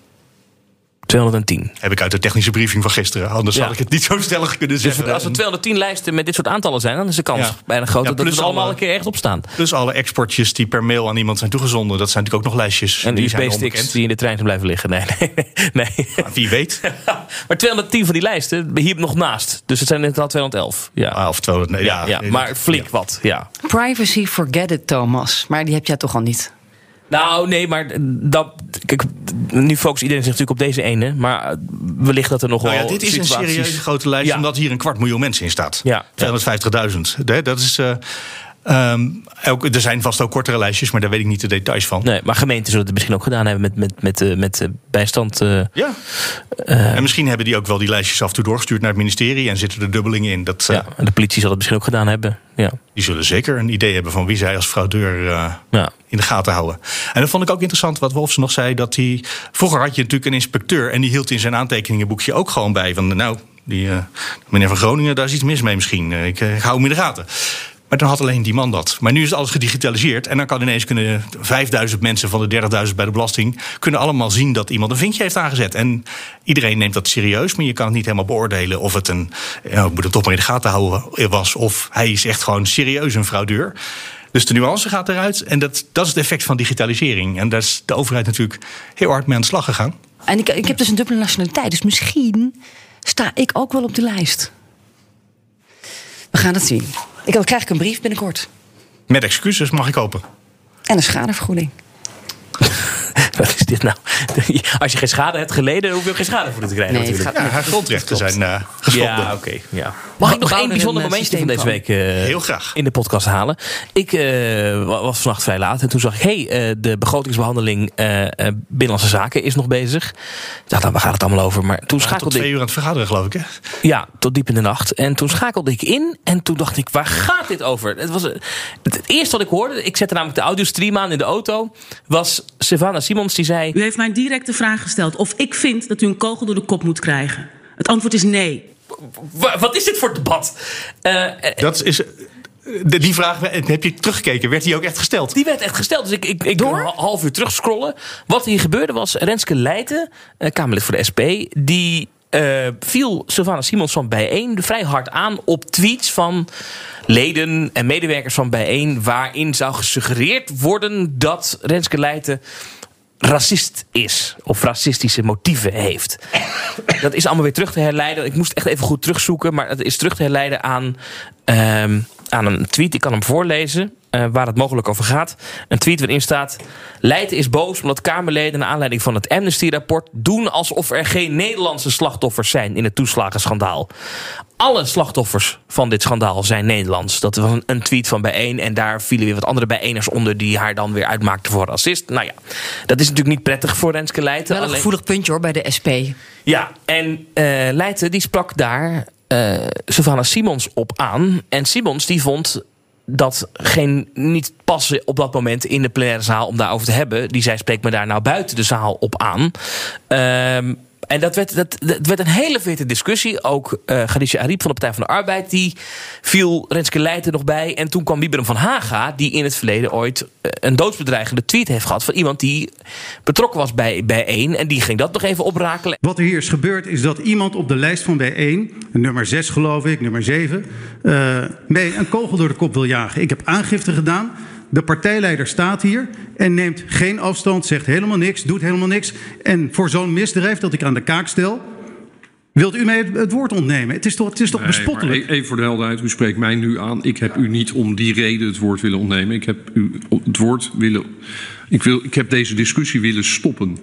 Speaker 3: 210?
Speaker 2: heb ik uit de technische briefing van gisteren. Anders
Speaker 3: Ja.
Speaker 2: had ik het niet zo stellig kunnen
Speaker 3: Dus
Speaker 2: zeggen.
Speaker 3: als er 210 lijsten met dit soort aantallen zijn, dan is de kans
Speaker 2: Ja.
Speaker 3: bijna groot
Speaker 2: Ja,
Speaker 3: dat we er allemaal
Speaker 2: alle-
Speaker 3: een keer ergens op staan.
Speaker 2: Dus alle exportjes die per mail aan iemand zijn toegezonden, dat zijn natuurlijk ook nog lijstjes.
Speaker 3: En
Speaker 2: die zijn
Speaker 3: USB-sticks
Speaker 2: onbekend.
Speaker 3: die in de trein zijn blijven liggen. Nee, nee, nee.
Speaker 2: Maar Wie weet.
Speaker 3: maar 210 van die lijsten, hier nog naast. Dus het zijn inderdaad 211. Ja,
Speaker 2: Ah, of 200, nee,
Speaker 3: ja,
Speaker 2: ja,
Speaker 3: ja, maar flink wat. Ja.
Speaker 4: Privacy forget it, Thomas. Maar die heb jij toch al niet?
Speaker 3: Nou, nee, maar dat, kijk, nu focust iedereen zich natuurlijk op deze ene. Maar eh, wellicht dat er nog
Speaker 2: Nou
Speaker 3: wel
Speaker 2: ja, dit is een serieuze grote lijst,
Speaker 3: Ja.
Speaker 2: omdat hier een kwart miljoen mensen in staat.
Speaker 3: Ja.
Speaker 2: 250.000. Hè, Dat is. eh, ehm, ook, er zijn vast ook kortere lijstjes, maar daar weet ik niet de details van.
Speaker 3: Nee, maar gemeenten zullen het misschien ook gedaan hebben met, met, met, eh, met eh, bijstand. eh,
Speaker 2: Ja. en misschien hebben die ook wel die lijstjes af en toe doorgestuurd naar het ministerie en zitten er dubbelingen in. Dat, eh,
Speaker 3: ja, en de politie zal het misschien ook gedaan hebben. Ja.
Speaker 2: Die zullen zeker een idee hebben van wie zij als fraudeur eh,
Speaker 3: Ja.
Speaker 2: In de gaten houden. En dat vond ik ook interessant wat Wolfs nog zei. Dat hij, vroeger had je natuurlijk een inspecteur en die hield in zijn aantekeningenboekje ook gewoon bij. Van nou, die, eh, meneer van Groningen, daar is iets mis mee misschien. Eh, Ik, eh, ik hou hem in de gaten. Maar dan had alleen die man dat. Maar nu is alles gedigitaliseerd. En dan kan ineens kunnen 5000 mensen van de 30.000 bij de belasting... kunnen allemaal zien dat iemand een vinkje heeft aangezet. En iedereen neemt dat serieus. Maar je kan het niet helemaal beoordelen of het een... Ja, ik moet het toch maar in de gaten houden was. Of hij is echt gewoon serieus een fraudeur. Dus de nuance gaat eruit. En dat, dat is het effect van digitalisering. En daar is de overheid natuurlijk heel hard mee aan de slag gegaan.
Speaker 4: En ik, ik heb dus een dubbele nationaliteit. Dus misschien sta ik ook wel op de lijst. We gaan het zien. Ik dan krijg ik een brief binnenkort.
Speaker 2: Met excuses mag ik hopen.
Speaker 4: En een schadevergoeding.
Speaker 3: Wat is dit nou? Als je geen schade hebt geleden, hoef je ook geen schadevergoeding te krijgen.
Speaker 4: Nee, het
Speaker 3: natuurlijk.
Speaker 4: gaat-
Speaker 2: Ja, haar grondrechten zijn geschonden.
Speaker 3: Ja, oké. ja. Mag ik nog één
Speaker 4: er
Speaker 3: bijzonder
Speaker 4: eh,
Speaker 3: momentje van deze week eh,
Speaker 2: Heel graag.
Speaker 3: in de podcast halen? Ik eh, wa- was vannacht vrij laat en toen zag ik... hey, eh, de begrotingsbehandeling eh, eh, Binnenlandse Zaken is nog bezig. Ik dacht, nou, waar gaat het allemaal over? Maar toen
Speaker 2: Tot
Speaker 3: schakelde
Speaker 2: twee
Speaker 3: ik...
Speaker 2: uur aan het vergaderen, geloof ik. Hè?
Speaker 3: Ja, tot diep in de nacht. En toen schakelde ik in en toen dacht ik, waar gaat dit over? Het, was, het, het eerste wat ik hoorde, ik zette namelijk de audiostream aan in de auto... was Savannah Simons die zei...
Speaker 7: U heeft mij een directe vraag gesteld of ik vind dat u een kogel door de kop moet krijgen. Het antwoord is nee.
Speaker 3: "Wa- Wat is dit voor debat? Eh, eh,
Speaker 2: Dat is, de- die vraag heb je teruggekeken. Werd die ook echt gesteld?
Speaker 3: Die werd echt gesteld. Dus ik, ik, ik een half uur terugscrollen. Wat hier gebeurde was Renske Leijten, eh, Kamerlid voor de SP... die eh, viel Sylvana Simons van Bijeen vrij hard aan op tweets van leden en medewerkers van Bijeen... waarin zou gesuggereerd worden dat Renske Leijten racist is of racistische motieven heeft. Dat is allemaal weer terug te herleiden. Ik moest echt even goed terugzoeken, maar het is terug te herleiden aan, ehm, aan een tweet. Ik kan hem voorlezen. eh, waar het mogelijk over gaat. Een tweet waarin staat... Leiden is boos omdat Kamerleden... naar aanleiding van het Amnesty-rapport... doen alsof er geen Nederlandse slachtoffers zijn... in het toeslagenschandaal. Alle slachtoffers van dit schandaal zijn Nederlands. Dat was een, tweet van bijeen. En daar vielen weer wat andere bijeeners onder... die haar dan weer uitmaakten voor racist. Nou ja, dat is natuurlijk niet prettig voor Renske Leijten.
Speaker 4: Wel een
Speaker 3: Alleen-
Speaker 4: gevoelig puntje hoor bij de SP.
Speaker 3: ja, en eh Leijten die sprak daar Savannah Simons op aan. En Simons die vond dat geen, niet passen op dat moment in de plenaire zaal om daarover te hebben. Die zei, spreek me daar nou buiten de zaal op aan. Ehm, en dat werd, dat, dat werd een hele vette discussie. Ook eh Khadija Ariep van de Partij van de Arbeid... die viel Renske Leijten nog bij. En toen kwam Wieberen van Haga... die in het verleden ooit eh, een doodsbedreigende tweet heeft gehad... van iemand die betrokken was bij, bij één. En die ging dat nog even oprakelen.
Speaker 8: Wat er hier is gebeurd is dat iemand op de lijst van bijeen, nummer 6 geloof ik, nummer 7, uh, mee een kogel door de kop wil jagen. Ik heb aangifte gedaan. De partijleider staat hier en neemt geen afstand, zegt helemaal niks, doet helemaal niks. En voor zo'n misdrijf dat ik aan de kaak stel, Wilt u mij het, woord ontnemen? Het is toch, het is toch
Speaker 9: Nee,
Speaker 8: bespottelijk?
Speaker 9: e- even voor de helderheid, u spreekt mij nu aan. Ik heb u niet om die reden het woord willen ontnemen. Ik heb u het woord willen. Ik, wil, ik heb deze discussie willen stoppen.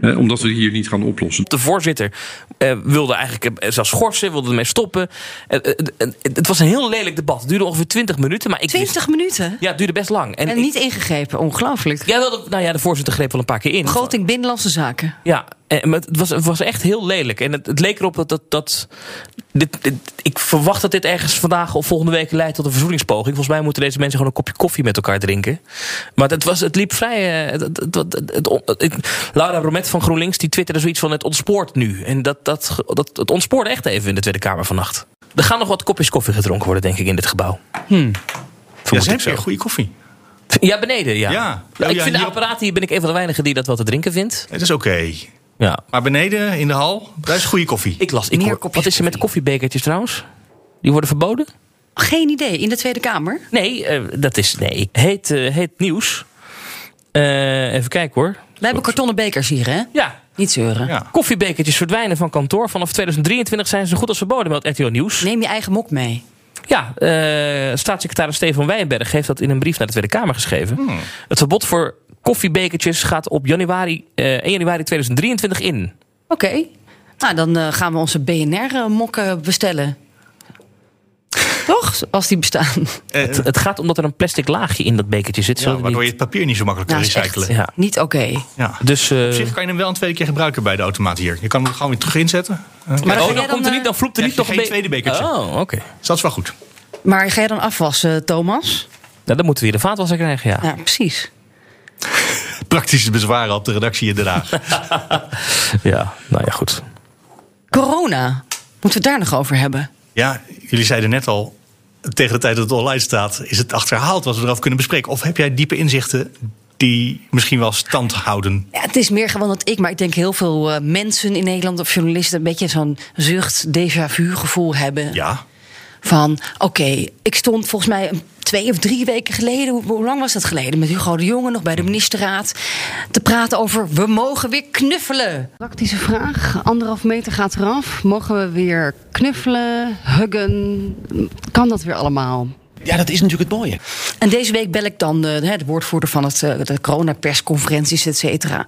Speaker 9: Eh, omdat we hier niet gaan oplossen.
Speaker 3: De voorzitter eh, wilde eigenlijk eh, zelfs schorsen, wilde ermee stoppen. Eh, eh, het was een heel lelijk debat. Het duurde ongeveer 20 minuten. Maar ik wist-
Speaker 4: 20 minuten?
Speaker 3: ja, het duurde best lang.
Speaker 4: En niet ingegrepen, ongelooflijk.
Speaker 3: Ja, wel, de- nou ja, de voorzitter greep wel een paar keer in.
Speaker 4: Begroting Binnenlandse Zaken.
Speaker 3: Ja, en, maar het, was, het was echt heel lelijk. En het, het leek erop dat. dat, dat dit, dit- ik verwacht dat dit ergens vandaag of volgende week leidt tot een verzoeningspoging. Volgens mij moeten deze mensen gewoon een kopje koffie met elkaar drinken. Maar het, was, het liep vrij. eh, Het, het, het, het- het- het- ik- Laura Bromet van GroenLinks die twitterde zoiets van: het ontspoort nu. En dat, dat, dat, het ontspoorde echt even in de Tweede Kamer vannacht. Er gaan nog wat kopjes koffie gedronken worden, denk ik, in dit gebouw.
Speaker 2: Ja,
Speaker 3: Vermoed
Speaker 2: ze hebben goede koffie.
Speaker 3: Ja, beneden, ja.
Speaker 2: Ja.
Speaker 3: Ik
Speaker 2: ja,
Speaker 3: vind de apparaat hier ben ik een van de weinigen die dat wel te drinken vindt.
Speaker 2: Het is oké.
Speaker 3: Ja.
Speaker 2: Maar beneden in de hal, daar is goede koffie.
Speaker 3: Ik las. Ik
Speaker 4: Meer
Speaker 3: hoor, wat is er met koffiebekertjes trouwens? Die worden verboden?
Speaker 4: Geen idee, in de Tweede Kamer?
Speaker 3: Nee, eh, dat is. Nee. Heet, eh, heet nieuws. Eh, even kijken hoor.
Speaker 4: Wij hebben kartonnen bekers hier, hè?
Speaker 3: Ja.
Speaker 4: Niet zeuren.
Speaker 2: Ja.
Speaker 3: Koffiebekertjes verdwijnen van kantoor. Vanaf 2023 zijn ze zo goed als verboden, meldt RTL Nieuws.
Speaker 4: Neem je eigen mok mee.
Speaker 3: Ja, eh, staatssecretaris Stefan Wijnberg heeft dat in een brief naar de Tweede Kamer geschreven.
Speaker 2: Hmm.
Speaker 3: Het verbod voor koffiebekertjes gaat op januari, eh 1 januari 2023 in.
Speaker 4: Oké. Nou, dan eh, gaan we onze BNR-mokken bestellen. Toch? Als die bestaan.
Speaker 3: Het, het gaat om dat er een plastic laagje in dat bekertje zit.
Speaker 2: Ja, waardoor je het papier niet zo makkelijk kan
Speaker 4: Nou, echt
Speaker 2: recyclen.
Speaker 3: Ja.
Speaker 4: niet oké.
Speaker 2: Ja.
Speaker 3: Dus, eh,
Speaker 2: Op zich kan je hem wel een tweede keer gebruiken bij de automaat hier. Je kan hem gewoon weer terug inzetten.
Speaker 4: Maar dan
Speaker 3: oh, dan,
Speaker 4: jij
Speaker 3: komt er
Speaker 4: dan,
Speaker 3: niet, dan vloept er niet nog
Speaker 2: geen
Speaker 3: een
Speaker 2: tweede bekertje.
Speaker 3: Oh, oké.
Speaker 2: Dus dat is wel goed.
Speaker 4: Maar ga je dan afwassen, Thomas?
Speaker 3: Nou, dan moeten we hier de vaatwasser krijgen, ja.
Speaker 4: Ja, precies.
Speaker 2: Praktische bezwaren op de redactie in Den Haag.
Speaker 3: Ja, nou ja, goed.
Speaker 4: Corona. Moeten we het daar nog over hebben?
Speaker 2: ja, jullie zeiden net al, tegen de tijd dat het online staat, is het achterhaald wat we erover kunnen bespreken. Of heb jij diepe inzichten die misschien wel stand houden?
Speaker 4: Ja, het is meer gewoon dat ik, maar ik denk heel veel eh, mensen in Nederland of journalisten een beetje zo'n zucht, déjà vu gevoel hebben.
Speaker 2: Ja.
Speaker 4: Van oké, ik stond volgens mij een, twee of drie weken geleden, hoe, hoe lang was dat geleden? Met Hugo de Jonge nog bij de ministerraad. Te praten over we mogen weer knuffelen. Praktische vraag. Anderhalf meter gaat eraf. Mogen we weer knuffelen, huggen? Kan dat weer allemaal?
Speaker 10: Ja, dat is natuurlijk het mooie.
Speaker 4: En deze week bel ik dan de, de woordvoerder van het, eh, de coronapersconferenties, et cetera.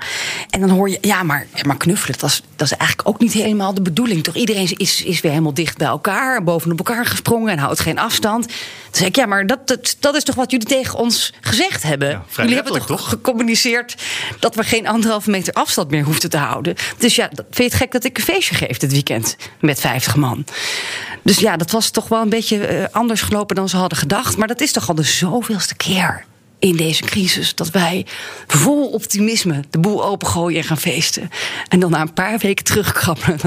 Speaker 4: En dan hoor je, ja, maar, ja, maar knuffelen, dat is, dat is eigenlijk ook niet helemaal de bedoeling. Toch iedereen is, is weer helemaal dicht bij elkaar, bovenop elkaar gesprongen en houdt geen afstand. Toen zei ik, ja, maar dat, dat, dat is toch wat jullie tegen ons gezegd hebben?
Speaker 2: vrij
Speaker 4: jullie hebben
Speaker 2: letterlijk,
Speaker 4: toch, gecommuniceerd dat we geen anderhalve meter afstand meer hoefden te houden. Dus ja, dat- vind je het gek dat ik een feestje geef dit weekend met 50 man? Dus ja, dat was toch wel een beetje eh, anders gelopen dan ze hadden gedacht. Maar dat is toch al de zoveelste keer in deze crisis dat wij vol optimisme de boel opengooien en gaan feesten. En dan na een paar weken terugkrabbelen.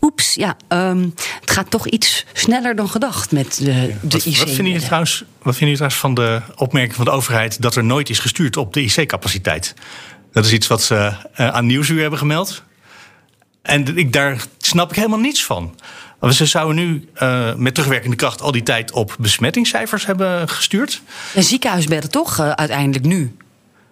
Speaker 4: Oeps, ja, ehm, het gaat toch iets sneller dan gedacht met de, de
Speaker 2: Wat,
Speaker 4: IC.
Speaker 2: wat, vinden jullie trouwens, wat vinden jullie trouwens van de opmerking van de overheid dat er nooit is gestuurd op de IC-capaciteit? Dat is iets wat ze eh, aan Nieuwsuur hebben gemeld. En ik, daar snap ik helemaal niets van. Want Ze zouden nu eh, met terugwerkende kracht al die tijd op besmettingscijfers hebben gestuurd.
Speaker 4: En ziekenhuisbedden toch eh, uiteindelijk nu?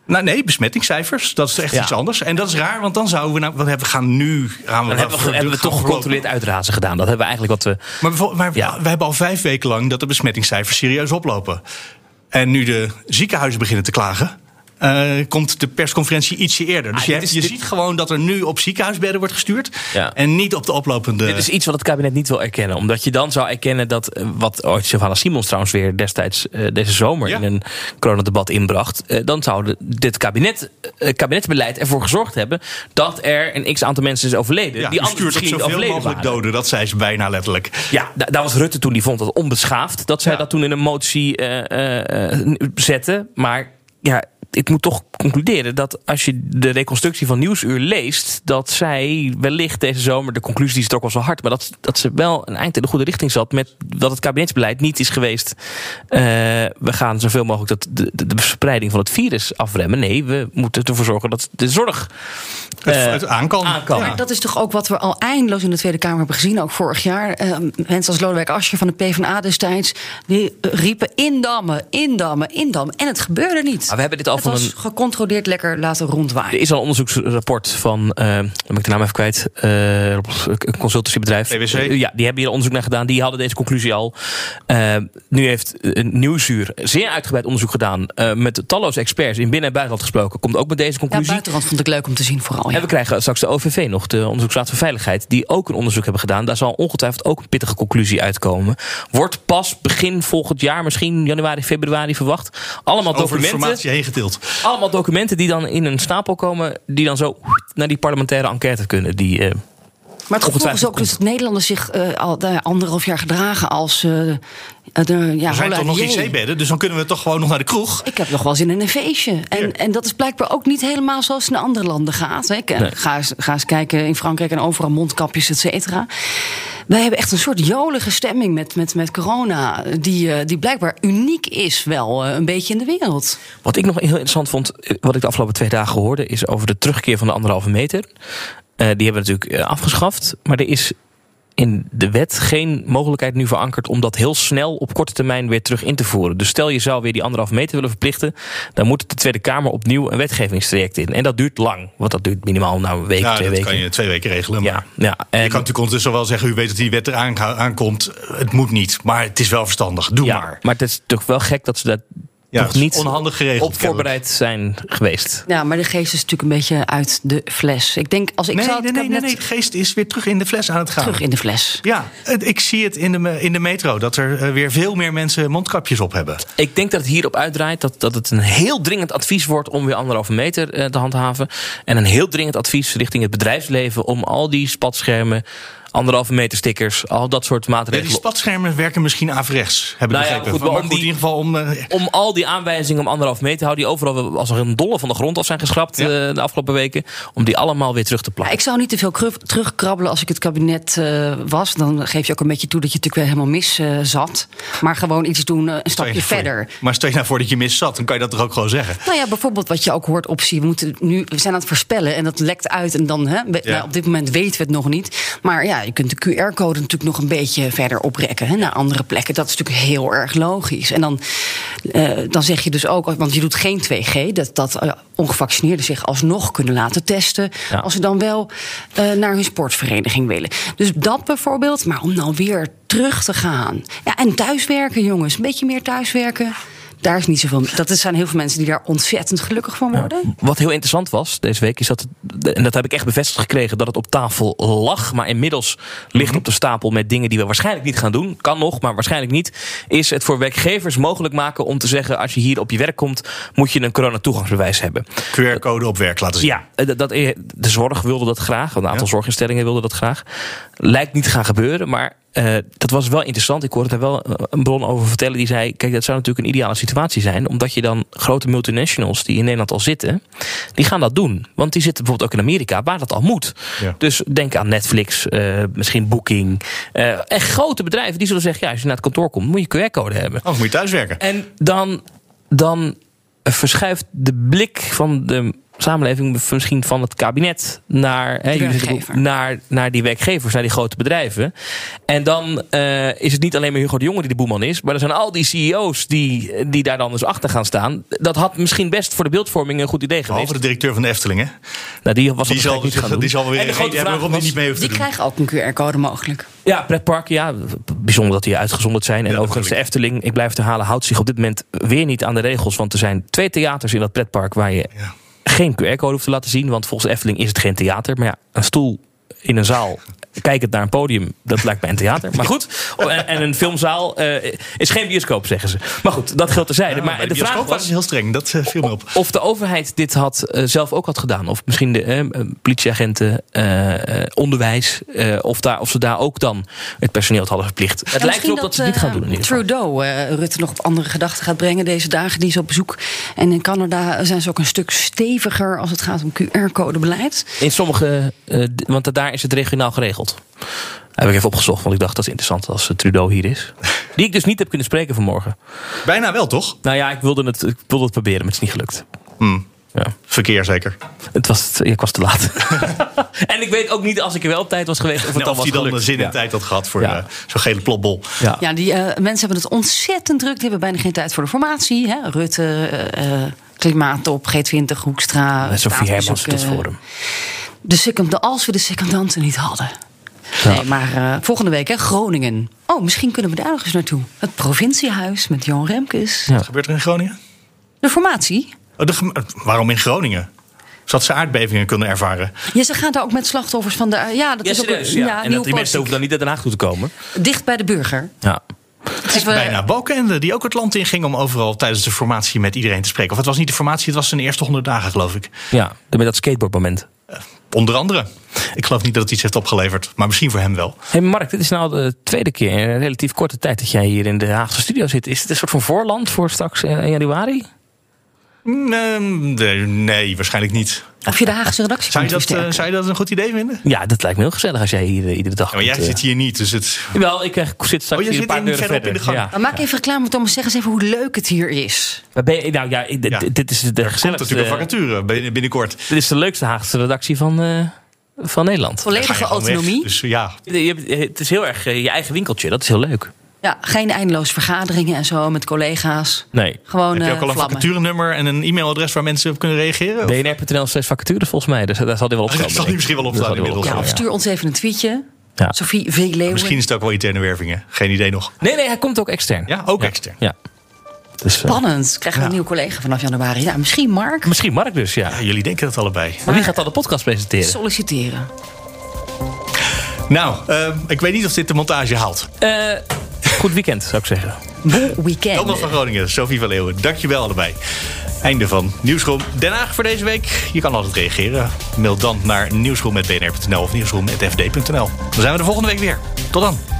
Speaker 2: Nou nee, besmettingscijfers, dat is echt
Speaker 3: Ja.
Speaker 2: iets anders. En dat is raar, want dan zouden we nou, want we gaan nu gaan we,
Speaker 3: Dan hebben we, hebben we toch gecontroleerd uitrazen gedaan. Dat hebben we eigenlijk wat we.
Speaker 2: Maar, bijvoorbeeld- maar
Speaker 3: Ja.
Speaker 2: we hebben al vijf weken lang dat de besmettingscijfers serieus oplopen. En nu de ziekenhuizen beginnen te klagen. Eh, komt de persconferentie ietsje eerder. Dus
Speaker 3: Ah,
Speaker 2: je,
Speaker 3: dit
Speaker 2: hebt-
Speaker 3: is-
Speaker 2: je
Speaker 3: dit-
Speaker 2: ziet gewoon dat er nu op ziekenhuisbedden wordt gestuurd.
Speaker 3: Ja.
Speaker 2: En niet op de oplopende.
Speaker 3: Dit is iets wat het kabinet niet wil erkennen. Omdat je dan zou erkennen dat. eh, wat ooit Sylvana Simons trouwens weer destijds eh, deze zomer
Speaker 2: Ja.
Speaker 3: in een coronadebat inbracht. dan zou dit kabinet, kabinetsbeleid ervoor gezorgd hebben. dat er een x aantal mensen is overleden.
Speaker 2: ja,
Speaker 3: die anders misschien
Speaker 2: zoveel
Speaker 3: overleden
Speaker 2: mogelijk
Speaker 3: waren.
Speaker 2: doden. Dat zei ze bijna letterlijk.
Speaker 3: Ja, da- daar was Rutte toen die vond dat onbeschaafd. Dat zij dat toen in een motie zette. Maar ja, ik moet toch concluderen dat als je de reconstructie van Nieuwsuur leest. dat zij wellicht deze zomer, de conclusie die is toch wel zo hard. maar dat, dat ze wel een eind in de goede richting zat. met dat het kabinetsbeleid niet is geweest. eh, we gaan zoveel mogelijk dat de, de, de verspreiding van het virus afremmen. Nee, we moeten ervoor zorgen dat de zorg
Speaker 2: Het,
Speaker 3: eh,
Speaker 2: het aankan.
Speaker 3: aankan.
Speaker 2: Ja.
Speaker 4: Maar dat is toch ook wat we al eindeloos in de Tweede Kamer hebben gezien, ook vorig jaar. Eh, mensen als Lodewijk Asscher van de PvdA destijds, die riepen indammen, indammen, indammen. En het gebeurde niet.
Speaker 3: Maar we hebben dit al
Speaker 4: het
Speaker 3: van
Speaker 4: was
Speaker 3: een
Speaker 4: gecontroleerd lekker laten rondwaaien.
Speaker 3: Er is al een onderzoeksrapport van, dan ben ik de naam even kwijt, eh, een consultancybedrijf.
Speaker 2: PwC?
Speaker 3: Eh, ja, die hebben hier onderzoek naar gedaan. Die hadden deze conclusie al. Nu heeft uh, Nieuwsuur zeer uitgebreid onderzoek gedaan. eh, met talloze experts in binnen- en buitenland gesproken. Komt ook met deze
Speaker 4: Ja,
Speaker 3: conclusie.
Speaker 4: buitenland vond ik leuk om te zien vooral. Ja.
Speaker 3: En we krijgen straks de OVV nog, de Onderzoeksraad voor Veiligheid, die ook een onderzoek hebben gedaan. Daar zal ongetwijfeld ook een pittige conclusie uitkomen. Wordt pas begin volgend jaar, misschien januari, februari verwacht. Allemaal
Speaker 2: Over
Speaker 3: documenten.
Speaker 2: informatie heen getild.
Speaker 3: Allemaal documenten die dan in een stapel komen, die dan zo naar die parlementaire enquête kunnen. Die, eh,
Speaker 4: Maar het is ook dus dat Nederlanders zich eh, al anderhalf jaar gedragen als eh, de ja,
Speaker 2: Er zijn toch nog
Speaker 4: Holladier.
Speaker 2: IC-bedden, dus dan kunnen we toch gewoon nog naar de kroeg.
Speaker 4: Ik heb nog wel zin in een feestje. En, en dat is blijkbaar ook niet helemaal zoals het in andere landen gaat. hè. Ik,
Speaker 3: Nee.
Speaker 4: ga, eens, ga eens kijken in Frankrijk en overal mondkapjes, et cetera. Wij hebben echt een soort jolige stemming met, met, met corona. Die, die blijkbaar uniek is wel een beetje in de wereld.
Speaker 3: Wat ik nog heel interessant vond, wat ik de afgelopen twee dagen hoorde, is over de terugkeer van de anderhalve meter. Eh, die hebben we natuurlijk eh, afgeschaft. Maar er is in de wet geen mogelijkheid nu verankerd om dat heel snel op korte termijn weer terug in te voeren. Dus stel je zou weer die anderhalve meter willen verplichten, dan moet de Tweede Kamer opnieuw een wetgevingstraject in. En dat duurt lang, want dat duurt minimaal nou een week,
Speaker 2: Ja,
Speaker 3: twee
Speaker 2: dat
Speaker 3: weken.
Speaker 2: kan je twee weken regelen. Maar
Speaker 3: Ja, ja. En,
Speaker 2: je kan natuurlijk ondertussen wel zeggen, u weet dat die wet eraan aankomt. Het moet niet, maar het is wel verstandig. Doe
Speaker 3: ja,
Speaker 2: maar.
Speaker 3: maar het is toch wel gek dat ze dat
Speaker 2: Ja,
Speaker 3: toch niet
Speaker 2: onhandig geregeld,
Speaker 3: op voorbereid zijn geweest.
Speaker 4: Ja, maar de geest is natuurlijk een beetje uit de fles. Ik denk, als ik
Speaker 2: Nee,
Speaker 4: zou
Speaker 2: nee,
Speaker 4: het
Speaker 2: nee, nee,
Speaker 4: kabinet
Speaker 2: nee, de geest is weer terug in de fles aan het gaan.
Speaker 4: terug in de fles.
Speaker 2: Ja, ik zie het in de, in de metro, dat er eh, weer veel meer mensen mondkapjes op hebben.
Speaker 3: Ik denk dat het hierop uitdraait dat, dat het een heel dringend advies wordt om weer anderhalve meter eh, te handhaven. En een heel dringend advies richting het bedrijfsleven om al die spatschermen, anderhalve meter stickers, al dat soort maatregelen.
Speaker 2: die spatschermen werken misschien averechts, heb ik
Speaker 3: Nou ja,
Speaker 2: begrepen.
Speaker 3: goed, maar
Speaker 2: maar
Speaker 3: om
Speaker 2: goed,
Speaker 3: die-
Speaker 2: in ieder geval om... eh,
Speaker 3: om al die aanwijzingen om anderhalve meter te houden, die overal als een dolle van de grond af zijn geschrapt
Speaker 2: Ja.
Speaker 3: eh, de afgelopen weken, om die allemaal weer terug te
Speaker 4: Ja,
Speaker 3: plakken.
Speaker 4: ik zou niet te veel terugkrabbelen als ik het kabinet eh, was. Dan geef je ook een beetje toe dat je natuurlijk weer helemaal mis eh, zat. Maar gewoon iets doen, een
Speaker 2: je
Speaker 4: stapje
Speaker 2: voor-
Speaker 4: verder.
Speaker 2: Maar stel je nou voor dat je mis zat, dan kan je dat toch ook gewoon zeggen.
Speaker 4: Nou ja, bijvoorbeeld wat je ook hoort optie. We, moeten nu, we zijn aan het voorspellen en dat lekt uit. En dan, hè, we-
Speaker 2: Ja.
Speaker 4: nou, op dit moment weten we het nog niet. Maar ja, je kunt de QR-code natuurlijk nog een beetje verder oprekken hè, naar andere plekken. Dat is natuurlijk heel erg logisch. En dan, eh, dan zeg je dus ook, want je doet geen 2G, dat, dat eh, ongevaccineerden zich alsnog kunnen laten testen.
Speaker 3: Ja.
Speaker 4: Als ze dan wel eh, naar hun sportvereniging willen. Dus dat bijvoorbeeld, maar om nou weer terug te gaan. Ja, en thuiswerken, jongens. Een beetje meer thuiswerken. Daar is niet zoveel. Dat zijn heel veel mensen die daar ontzettend gelukkig van worden.
Speaker 3: Wat heel interessant was deze week, is dat, en dat heb ik echt bevestigd gekregen, dat het op tafel lag, maar inmiddels ligt op de stapel met dingen die we waarschijnlijk niet gaan doen. Kan nog, maar waarschijnlijk niet. Is het voor werkgevers mogelijk maken om te zeggen: als je hier op je werk komt, moet je een coronatoegangsbewijs hebben.
Speaker 2: QR-code op werk laten zien.
Speaker 3: Ja, eh, dat, dat, de zorg wilde dat graag. Een aantal
Speaker 2: Ja.
Speaker 3: zorginstellingen wilden dat graag. Lijkt niet te gaan gebeuren, maar eh, dat was wel interessant. Ik hoorde daar wel eh, een bron over vertellen die zei... kijk, dat zou natuurlijk een ideale situatie zijn... omdat je dan grote multinationals die in Nederland al zitten... die gaan dat doen. Want die zitten bijvoorbeeld ook in Amerika, waar dat al moet.
Speaker 2: Ja.
Speaker 3: Dus denk aan Netflix, eh, misschien Booking. eh echt grote bedrijven die zullen zeggen... ja, als je naar het kantoor komt, moet je QR-code hebben.
Speaker 2: Anders moet je thuiswerken.
Speaker 3: En dan, dan verschuift de blik van de samenleving, misschien van het kabinet, naar, hè, naar, naar die werkgevers, naar die grote bedrijven. En dan eh, is het niet alleen maar Hugo de Jonge die de boeman is, maar er zijn al die CEO's die, die daar dan dus achter gaan staan. Dat had misschien best voor de beeldvorming een goed idee geweest.
Speaker 2: Behalve de directeur van de Efteling, hè?
Speaker 3: Nou, die was
Speaker 2: Die zal,
Speaker 3: niet gaan doen.
Speaker 2: die zal weer
Speaker 3: En de
Speaker 2: een
Speaker 3: grote
Speaker 2: reden hebben
Speaker 3: was-
Speaker 2: niet mee hoeft te
Speaker 4: Die
Speaker 2: doen.
Speaker 4: krijgen ook een QR-code mogelijk.
Speaker 3: Ja, pretparken, ja. Bijzonder dat die uitgezonderd zijn. En
Speaker 2: Ja,
Speaker 3: overigens, de Efteling, ik blijf het herhalen, houdt zich op dit moment weer niet aan de regels. Want er zijn twee theaters in dat pretpark waar je
Speaker 2: Ja.
Speaker 3: Geen QR-code hoeft te laten zien. Want volgens de Efteling is het geen theater. Maar ja, een stoel in een zaal, kijkend naar een podium, dat lijkt mij een theater. Maar goed, Oh, en, en een filmzaal eh, is geen bioscoop, zeggen ze. Maar goed, dat geldt terzijde.
Speaker 2: Ja,
Speaker 3: maar
Speaker 2: de
Speaker 3: de vraag was...
Speaker 2: was heel streng, dat eh, viel me op.
Speaker 3: Of de overheid dit had, eh, zelf ook had gedaan. Of misschien de politieagenten, onderwijs. eh, of, daar, of ze daar ook dan het personeel hadden verplicht. Het
Speaker 4: Ja,
Speaker 3: lijkt erop dat, ze het niet gaan doen in ieder geval.
Speaker 4: Trudeau eh, Rutte nog op andere gedachten gaat brengen deze dagen. Die is op bezoek. En in Canada zijn ze ook een stuk steviger als het gaat om QR-codebeleid.
Speaker 3: In sommige, eh, want daar is het regionaal geregeld. Heb ik even opgezocht, want ik dacht dat is interessant als eh, Trudeau hier is. Die ik dus niet heb kunnen spreken vanmorgen.
Speaker 2: Bijna wel, toch?
Speaker 3: Nou ja, ik wilde het, ik wilde het proberen, maar het is niet gelukt.
Speaker 2: Hmm.
Speaker 3: Ja.
Speaker 2: Verkeer zeker.
Speaker 3: Het was, ik was te laat. en ik weet ook niet als ik er wel op tijd was geweest of het
Speaker 2: Nou,
Speaker 3: dan
Speaker 2: of
Speaker 3: was
Speaker 2: die dan
Speaker 3: gelukt.
Speaker 2: de zin en
Speaker 3: Ja.
Speaker 2: tijd had gehad voor
Speaker 3: Ja.
Speaker 2: eh, zo'n gele plopbol.
Speaker 3: Ja.
Speaker 4: Ja, die eh, mensen hebben het ontzettend druk. Die hebben bijna geen tijd voor de formatie. Hè? Rutte, eh, eh, Klimaattop, G20, Hoekstra.
Speaker 3: Sophie Hermans
Speaker 4: eh,
Speaker 3: Forum.
Speaker 4: De second, als we de secondanten niet hadden. Nee, maar eh, volgende week, hè, Groningen. Oh, misschien kunnen we daar nog eens naartoe. Het provinciehuis met Johan Remkes.
Speaker 2: Wat gebeurt er in Groningen?
Speaker 4: De formatie.
Speaker 2: Oh, de gem- waarom in Groningen? Zodat ze aardbevingen kunnen ervaren.
Speaker 4: Ja, ze gaan daar ook met slachtoffers van de... Ja, dat
Speaker 3: Ja,
Speaker 4: is ook
Speaker 3: serieus, ja.
Speaker 4: ja,
Speaker 3: en dat die mensen hoeven dan niet uit Den Haag toe te komen.
Speaker 4: Dicht bij de burger.
Speaker 3: Ja.
Speaker 4: Het is wel-
Speaker 2: Bijna Balkenende, die ook het land in ging om overal tijdens de formatie met iedereen te spreken. Of het was niet de formatie, het was zijn eerste honderd dagen, geloof ik.
Speaker 3: Ja, met dat skateboardmoment.
Speaker 2: Onder andere. Ik geloof niet dat het iets heeft opgeleverd, maar misschien voor hem wel.
Speaker 3: Hey Mark, dit is nou de tweede keer in een relatief korte tijd dat jij hier in de Haagse studio zit. Is het een soort van voorland voor straks eh, in januari?
Speaker 2: Nee, nee, nee, waarschijnlijk niet.
Speaker 4: Of je de Haagse redactie
Speaker 2: Zou je, dat, eh, zou je dat een goed idee vinden?
Speaker 3: Ja, dat lijkt me heel gezellig als jij hier eh, iedere dag
Speaker 2: Ja, maar jij
Speaker 3: komt, eh.
Speaker 2: zit hier niet, dus het...
Speaker 3: Wel, ik zit straks
Speaker 2: Oh,
Speaker 3: hier een
Speaker 2: zit
Speaker 3: paar deuren verder.
Speaker 2: in de gang.
Speaker 3: Ja.
Speaker 4: Maak even reclame, Thomas. Zeg eens even hoe leuk het hier is.
Speaker 3: Maar ben je- nou ja, dit,
Speaker 2: Ja.
Speaker 3: dit is de
Speaker 2: komt
Speaker 3: gezelligste...
Speaker 2: natuurlijk een vacature bin- binnenkort.
Speaker 3: Dit is de leukste Haagse redactie van, eh, van Nederland.
Speaker 4: Volledige
Speaker 2: weg.
Speaker 4: autonomie.
Speaker 2: Dus ja,
Speaker 3: Je hebt- Het is heel erg je eigen winkeltje, dat is heel leuk.
Speaker 4: Ja, geen eindeloos vergaderingen en zo met collega's.
Speaker 3: Nee.
Speaker 4: Gewoon
Speaker 2: heb je
Speaker 4: eh,
Speaker 2: ook al een vacaturenummer en een e-mailadres waar mensen op kunnen reageren? Of-
Speaker 3: BNR.nl slash vacatures volgens mij, dus daar zal hij wel op staan.
Speaker 2: Dat zal hij misschien wel op staan inmiddels. Ja,
Speaker 4: of stuur ons even een tweetje.
Speaker 3: Ja.
Speaker 4: Sophie V. Leeuwen.
Speaker 2: Misschien is het ook wel interne wervingen. Geen idee nog.
Speaker 3: Nee, nee, hij komt ook extern.
Speaker 2: Ja, ook extern.
Speaker 3: Ja. Dus, eh,
Speaker 4: Spannend. Krijgen we een nieuwe collega vanaf januari. Ja, misschien Mark.
Speaker 3: misschien Mark dus, ja.
Speaker 2: Ja, jullie denken dat allebei.
Speaker 3: Maar wie gaat dan de podcast presenteren?
Speaker 4: Solliciteren.
Speaker 2: Nou, eh, ik weet niet of dit de montage haalt.
Speaker 3: Eh, goed weekend, zou ik zeggen.
Speaker 4: Bon weekend.
Speaker 2: Thomas van Groningen, Sophie van Leeuwen, dankjewel allebei. Einde van Nieuwsroom Den Haag voor deze week. Je kan altijd reageren. Mail dan naar nieuwsroom.bnr.nl of nieuwsroom.fd.nl. Dan zijn we de volgende week weer. Tot dan.